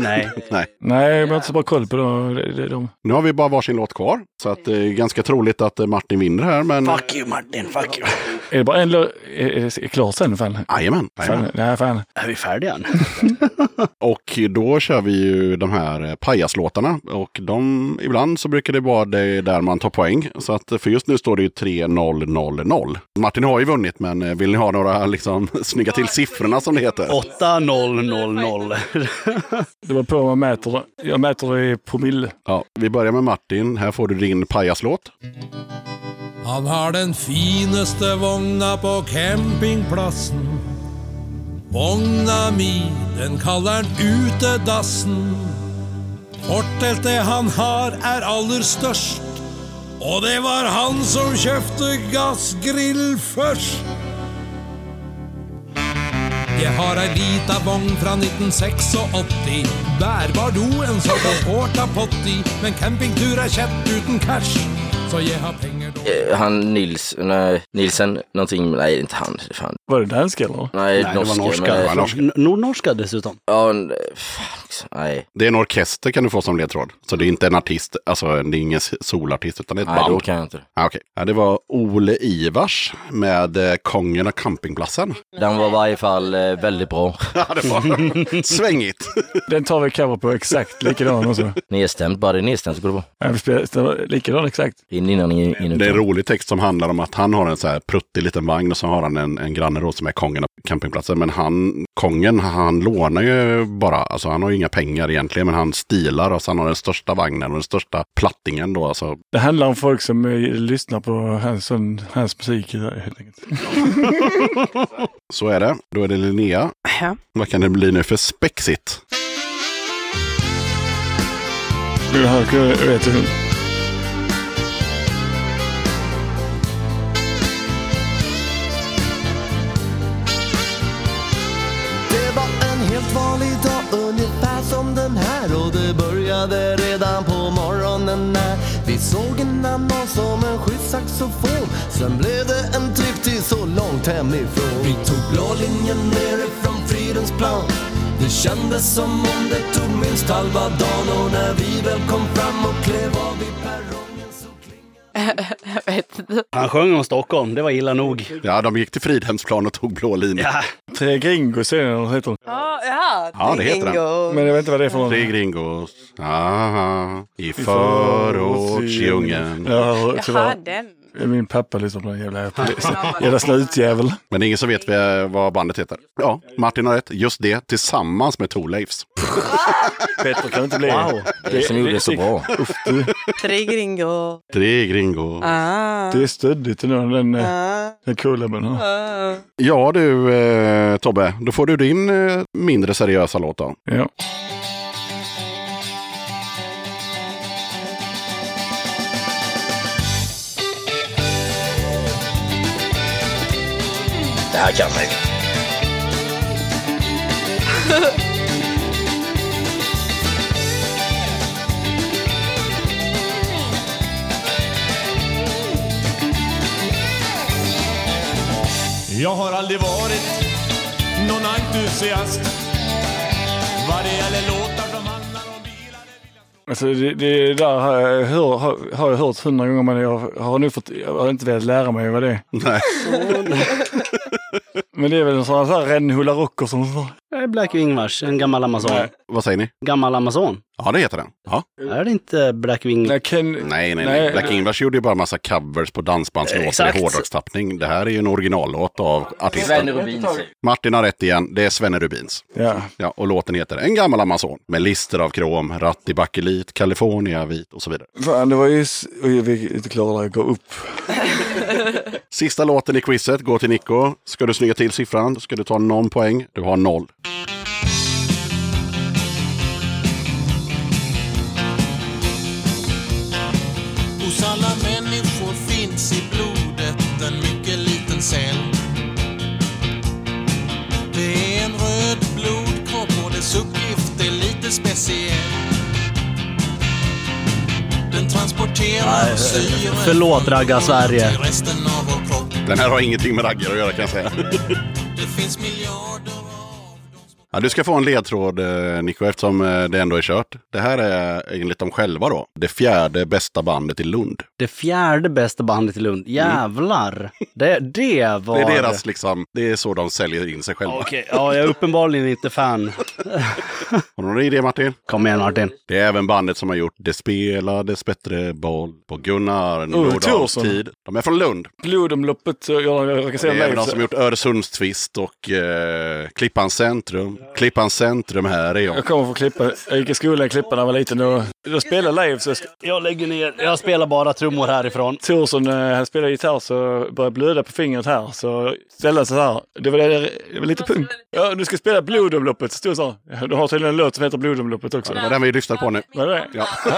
Nej. [laughs] Nej. Nej, jag har inte så bra koll på dem. De. Nu har vi bara varsin låt kvar, så att det är ganska troligt att eh, Martin vinner här, men... Fuck you Martin, fuck you. Är det bara en låt? Är, är det klart sen? Fan. Jajamän. fan. jajamän. Nej, fan. Är vi färdiga än? [laughs] Och då kör vi ju de här eh, pajaslåtarna. Och de, ibland så brukar det vara det där man tar poäng. Så att för just nu står det ju 3-0-0-0. Martin har ju vunnit, men eh, vill ni ha några liksom [laughs] snygga till siffrorna som det heter? 8-0-0-0. Det var på vad man mäter. Jag mäter det i promille. Ja, vi börjar med Martin. Här får du din pajaslåt. Han har den finaste vogna på campingplassen. Vogna mi, den kaller han utedassen. Forteltet han har er aller størst. Og det var han som kjøpte gassgrill først. Jeg har ei lita vogn fra 1986. Bærbar do, en såkalt porta-potti. Men campingtur er kjett uten cash. Så jeg har penger då. Eh, Han Nils, nej, Nilsen, någonting, nej inte han. Fan. Var det danska eller? Nej, Nej, det norska. var norska. men- Ja, norska. Nordnorska dessutom. Ja, en- fan också, nej. Det är en orkester kan du få som ledtråd. Så det är inte en artist, alltså det är ingen solartist utan det är ett Nej, då band. kan jag inte. Ja, okej. ja, det var Ole Ivars med eh, Kongen och campingplatsen. Den var i varje fall eh, väldigt bra. [laughs] Ja, det var svängigt. Den tar vi cover på exakt likadan också. Nedstämt, bara det är nedstämt så går det bra. Ja, vi spelar likadan exakt. In innan, in, in Det är en rolig text som handlar om att han har en så här pruttig liten vagn och så har han en, en granne då som är kongen av campingplatsen. Men han, kongen, han lånar ju bara, alltså han har ju inga pengar egentligen, men han stilar och så han har den största vagnen och den största plattingen då. Alltså, Det handlar om folk som eh, lyssnar på hans, sån, hans musik helt enkelt. [laughs] så är det. Då är det Linnea. Ja. Vad kan det bli nu för spexigt? Det här, jag vet du. vaknade redan på morgonen när vi såg en annons om en schysst saxofon. Sen blev det en triptis så långt hemifrån. Vi tog blå linjen nerifrån Fridens plan. Det kändes som om det tog minst halva dagen och när vi väl kom fram och klev av i perrongen jag vet inte. Han sjöng om Stockholm, det var illa nog. Ja, de gick till Fridhemsplan och tog blå linjen. Ja, Tre Gringos är det den heter. den. Ja, ja, Ja, det heter den. Men jag vet inte vad det är för någon. Tre gringos, aha, i förortsdjungeln. Ja, Jaha, tyvärr. den. Min pappa lyssnar på den jävla, [laughs] jävla snutjävel. Men det är ingen som vet vad- bandet heter. Ja, Martin har rätt. Just det, tillsammans med Thorleifs. [laughs] Bättre kan det inte bli. Wow. Det som gjorde det så bra. Uff, du, Tre gringo. Tre gringos. Ah. det är stöddigt ändå, den, Ah. den coolaben. Ja. Ah. Ja du eh, Tobbe, då får du din eh, mindre seriösa låt då. Ja. Det här kan man ju. Jag har aldrig varit någon entusiast vad det gäller låtar som handlar om bilar Alltså det, det där har jag, hör, har, har jag hört hundra gånger men jag har nog fått, jag har inte velat lära mig vad det är. Nej. [laughs] Men det är väl en sån här Ren Hula Rock och sånt. det är Black Ingvars, en gammal Amazon. Nej. Vad säger ni? Gammal Amazon. Ja, det heter den. Ja. Är det inte Black Wing? Nej, Ken, Nej, nej, nej. Nej. Black Ingvars gjorde ju bara massa covers på dansbandslåtar i hårdrockstappning. Det här är ju en originallåt av artisten. Svenne Rubin säger Martin har rätt igen. Det är Svenne Rubins. ja. Ja, och låten heter En gammal Amazon med lister av krom, ratt i bakelit, California vit och så vidare. Fan, det var ju... Oj, vi är inte klara där, gå upp. [laughs] Sista låten i quizet går till Nico. Ska du snygga till siffran ska du ta någon poäng. Du har noll. Hos alla människor finns i blodet en mycket liten cell. Det är en röd blodkropp och dess uppgift är lite speciell resten av vår kropp. Den här har ingenting med raggar att göra kan jag säga. Det finns miljarder Ja, du ska få en ledtråd eh, Nico eftersom eh, det ändå är kört. Det här är enligt dem själva då det fjärde bästa bandet i Lund. Det fjärde bästa bandet i Lund. Jävlar! Det, det var... [laughs] Det är deras liksom, det är så de säljer in sig själva. Okej, ja, jag är uppenbarligen inte fan. [laughs] Har du någon idé Martin? Kom igen Martin. Det är även bandet som har gjort Det spelades bättre boll på Gunnar Nordahls tid. De är från Lund. Blodomloppet, så jag, jag kan Det säga är även de som gjort Öresundstvist och eh, Klippans centrum. Klippans centrum här är jag. Jag kommer från Klippan. Jag gick i skolan i Klippan när jag var liten. Och jag spelade live så jag ska, Jag lägger ner. Jag spelar bara trummor härifrån. Thorsson eh, han spelade gitarr så började jag blöda på fingret här. Så ställde han sig så här. Det var, det, det var lite punkt. Ja, du ska spela blodomloppet. Stod så här. Ja, Du har tydligen en låt som heter blodomloppet också. Det var den vi lyssnade på nu. Var det det? Ja. [laughs]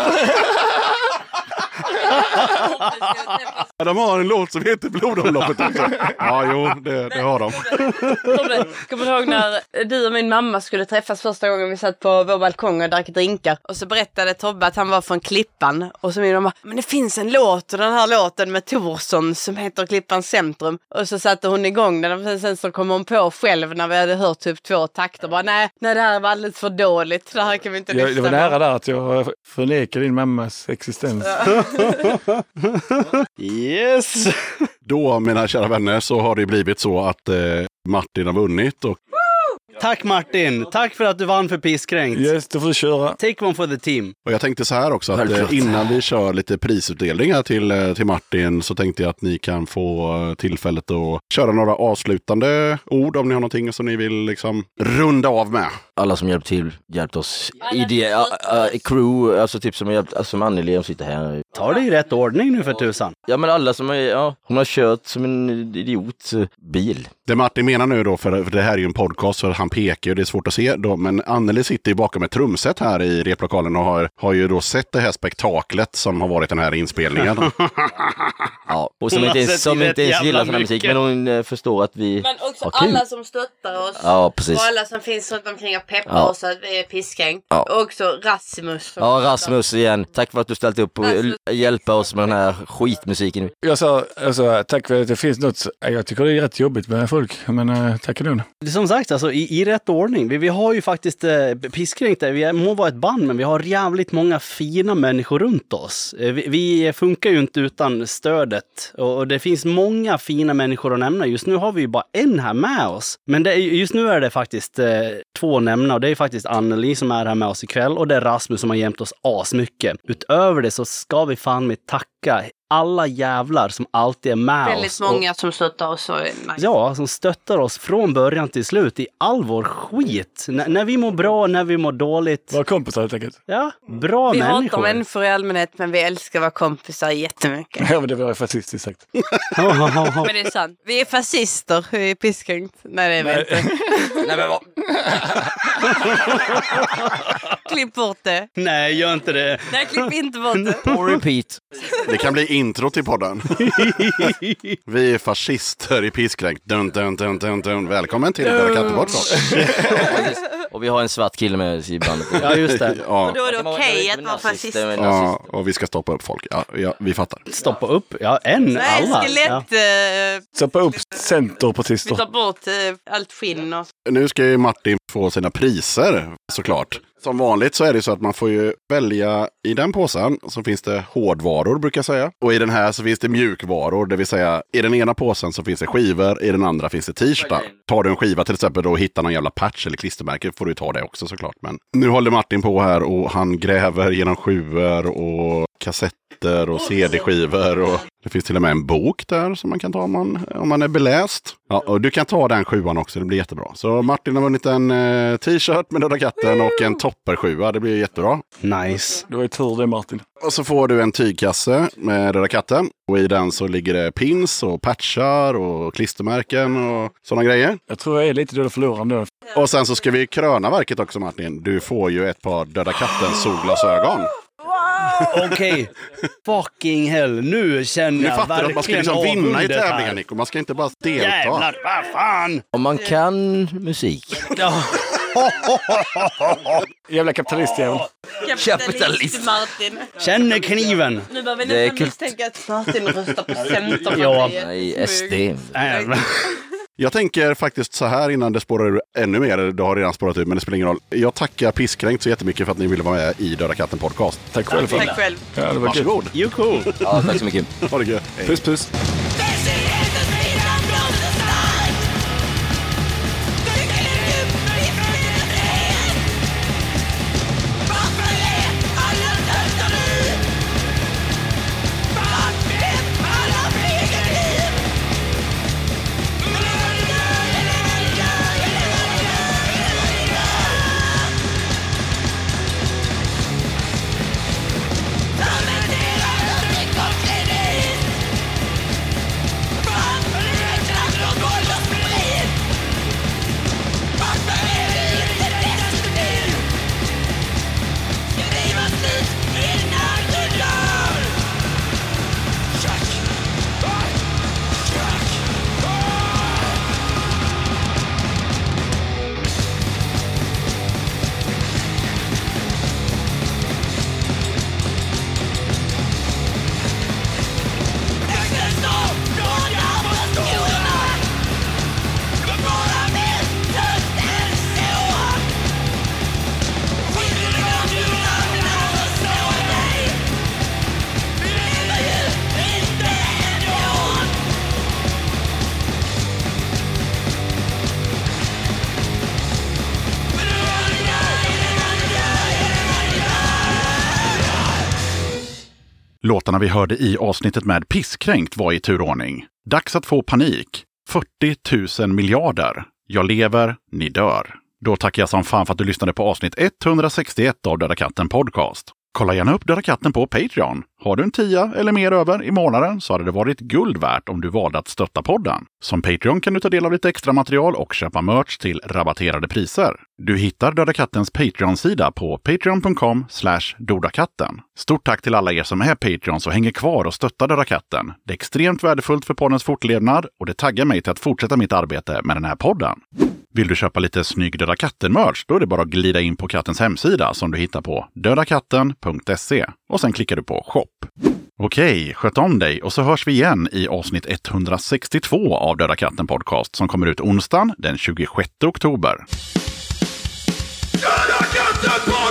Ja, de har en låt som heter Blodomloppet också. Ja, jo, det, det har de. Kommer du ihåg när du och min mamma skulle träffas första gången vi satt på vår balkong och drack drinkar? Och så berättade Tobbe att han var från Klippan. Och så min mamma, men det finns en låt och den här låten med Torsson som heter Klippans centrum. Och så satte hon igång den och sen så kom hon på själv när vi hade hört typ två takter. Bara nej, nej det här var alldeles för dåligt. Det här kan vi inte Jag, det lyssna var på." nära där att jag förnekade din mammas existens. Yes! Då, mina kära vänner, så har det blivit så att eh, Martin har vunnit. Och Tack Martin! Tack för att du vann för Pisskränkt. Yes, då får du köra. Take one for the team. Och jag tänkte så här också, att Självklart. eh, innan vi kör lite prisutdelningar till, eh, till Martin så tänkte jag att ni kan få eh, tillfället att köra några avslutande ord om ni har någonting som ni vill liksom runda av med. Alla som hjälpt till, hjälpt oss. Idé, uh, uh, crew, alltså typ som har hjälpt, alltså som Anneli som sitter här. Ta det i rätt ordning nu för tusan. Ja men alla som har, ja, hon har kört som en idiot eh, bil. Det Martin menar nu då, för, för det här är ju en podcast så han pekar ju, det är svårt att se då, men Anneli sitter ju bakom ett trumset här i replokalen och har, har ju då sett det här spektaklet som har varit den här inspelningen. [laughs] Ja, och som Hon inte ens, som inte ens gillar sån här musik, men hon eh, förstår att vi Men också har kul. alla som stöttar oss. Ja, precis. Och alla som finns runt omkring peppar Ja. oss att vi är pissgäng. Ja. Och också Rasmus. Ja. Rasmus igen. Tack för att du ställt upp. Och, Rasmus hjälpa oss med den här skitmusiken. Jag sa alltså, tack för att det finns något. Jag tycker det är rätt jobbigt med folk, men uh, tack ändå. Som sagt, alltså, i, i rätt ordning. Vi, vi har ju faktiskt eh, Pisskränkt, vi är- må vara ett band, men vi har jävligt många fina människor runt oss. Eh, vi, vi funkar ju inte utan stödet och, och det finns många fina människor att nämna. Just nu har vi ju bara en här med oss. Men det, just nu är det faktiskt eh, två att nämna och det är faktiskt Anneli som är här med oss ikväll och det är Rasmus som har hjälpt oss asmycket. Utöver det så ska vi fan med tacka alla jävlar som alltid är med oss. Väldigt Och- många som stöttar oss. Och, nice. Ja, som stöttar oss från början till slut i all vår skit. N- när vi mår bra, när vi mår dåligt. Våra kompisar helt enkelt. Ja, bra vi hatar människor. människor i allmänhet, men vi älskar våra kompisar jättemycket. Ja, men det var fascistiskt sagt. [laughs] Men det är sant. Vi är fascister, vi är piskränkt. Nej, det är vi Nej. inte. [laughs] Nej, men vad? Klipp bort det. Nej, gör inte det. Nej, klipp inte bort det. På repeat. Det kan bli intro till podden. [laughs] Vi är fascister i piskränkt. Dun, dun, dun, dun, dun. Välkommen till Döda katter podcast. Och vi har en svart kille med oss i bandet. [laughs] Ja, just det. Ja. Och då är det okej att vara fascist. Ja, och vi ska stoppa upp folk. Ja, ja vi fattar. Stoppa upp, ja, en, Nej, alla. Ja. skelett. eh, Stoppa upp Vi centerpartister. tar bort eh, allt skinn och Nu ska ju Martin få sina priser såklart. Som vanligt så är det så att man får ju välja i den påsen så finns det hårdvaror brukar jag säga. Och i den här så finns det mjukvaror, det vill säga i den ena påsen så finns det skivor, i den andra finns det t-shirtar. Tar du en skiva till exempel och hittar någon jävla patch eller klistermärke får du ta det också såklart. Men nu håller Martin på här och han gräver genom sjuor och kassetter och CD-skivor. Och det finns till och med en bok där som man kan ta om man, om man är beläst. Ja, och du kan ta den sjuan också, det blir jättebra. Så Martin har vunnit en eh, t-shirt med Döda katten och en topper-sjua. Det blir jättebra. Nice. Det var ju tur det Martin. Och så får du en tygkasse med Röda katten. Och i den så ligger det pins och patchar och klistermärken och sådana grejer. Jag tror jag är lite död förloraren då. Och sen så ska vi kröna verket också Martin. Du får ju ett par Döda katten solglasögon. Okej. Fucking hell, nu känner Nu jag fattar du att man ska liksom vinna i tävlingar Nico. Man ska inte bara delta. Jävlar, vad fan! Om man kan musik. [laughs] Jävla kapitalistjävel. Kapitalist. Martin. Känner kniven. Nu börjar vi Det är nästan kult. misstänka att Martin röstar på Centerpartiet. Ja. Nej, SD. Jag tänker faktiskt så här innan det spårar ur ännu mer. Det har redan spårat ur men det spelar ingen roll. Jag tackar Pisskränkt så jättemycket för att ni ville vara med i Döda katten podcast. Tack själv. för det. Tack själv. Ja, det var kul. Varsågod. You cool. Ja, tack så mycket. Ha det gött. Hej. Puss puss. Låtarna vi hörde i avsnittet med Pisskränkt var i turordning. Dags att få panik. 40 000 miljarder. Jag lever, ni dör. Då tackar jag som fan för att du lyssnade på avsnitt 161 av Döda katten Podcast. Kolla gärna upp Döda katten på Patreon. Har du en tia eller mer över i månaden så hade det varit guld värt om du valde att stötta podden. Som Patreon kan du ta del av lite extra material och köpa merch till rabatterade priser. Du hittar Döda kattens Patreon-sida på patreon.com dodakatten. Stort tack till alla er som är Patreons och hänger kvar och stöttar Döda katten. Det är extremt värdefullt för poddens fortlevnad och det taggar mig till att fortsätta mitt arbete med den här podden. Vill du köpa lite snygg Döda katten-merch, då är det bara att glida in på kattens hemsida som du hittar på dödakatten.se och sen klickar du på shop. Okej, sköt om dig. Och så hörs vi igen i avsnitt 162 av Döda katten podcast som kommer ut onsdagen den 26 oktober. Döda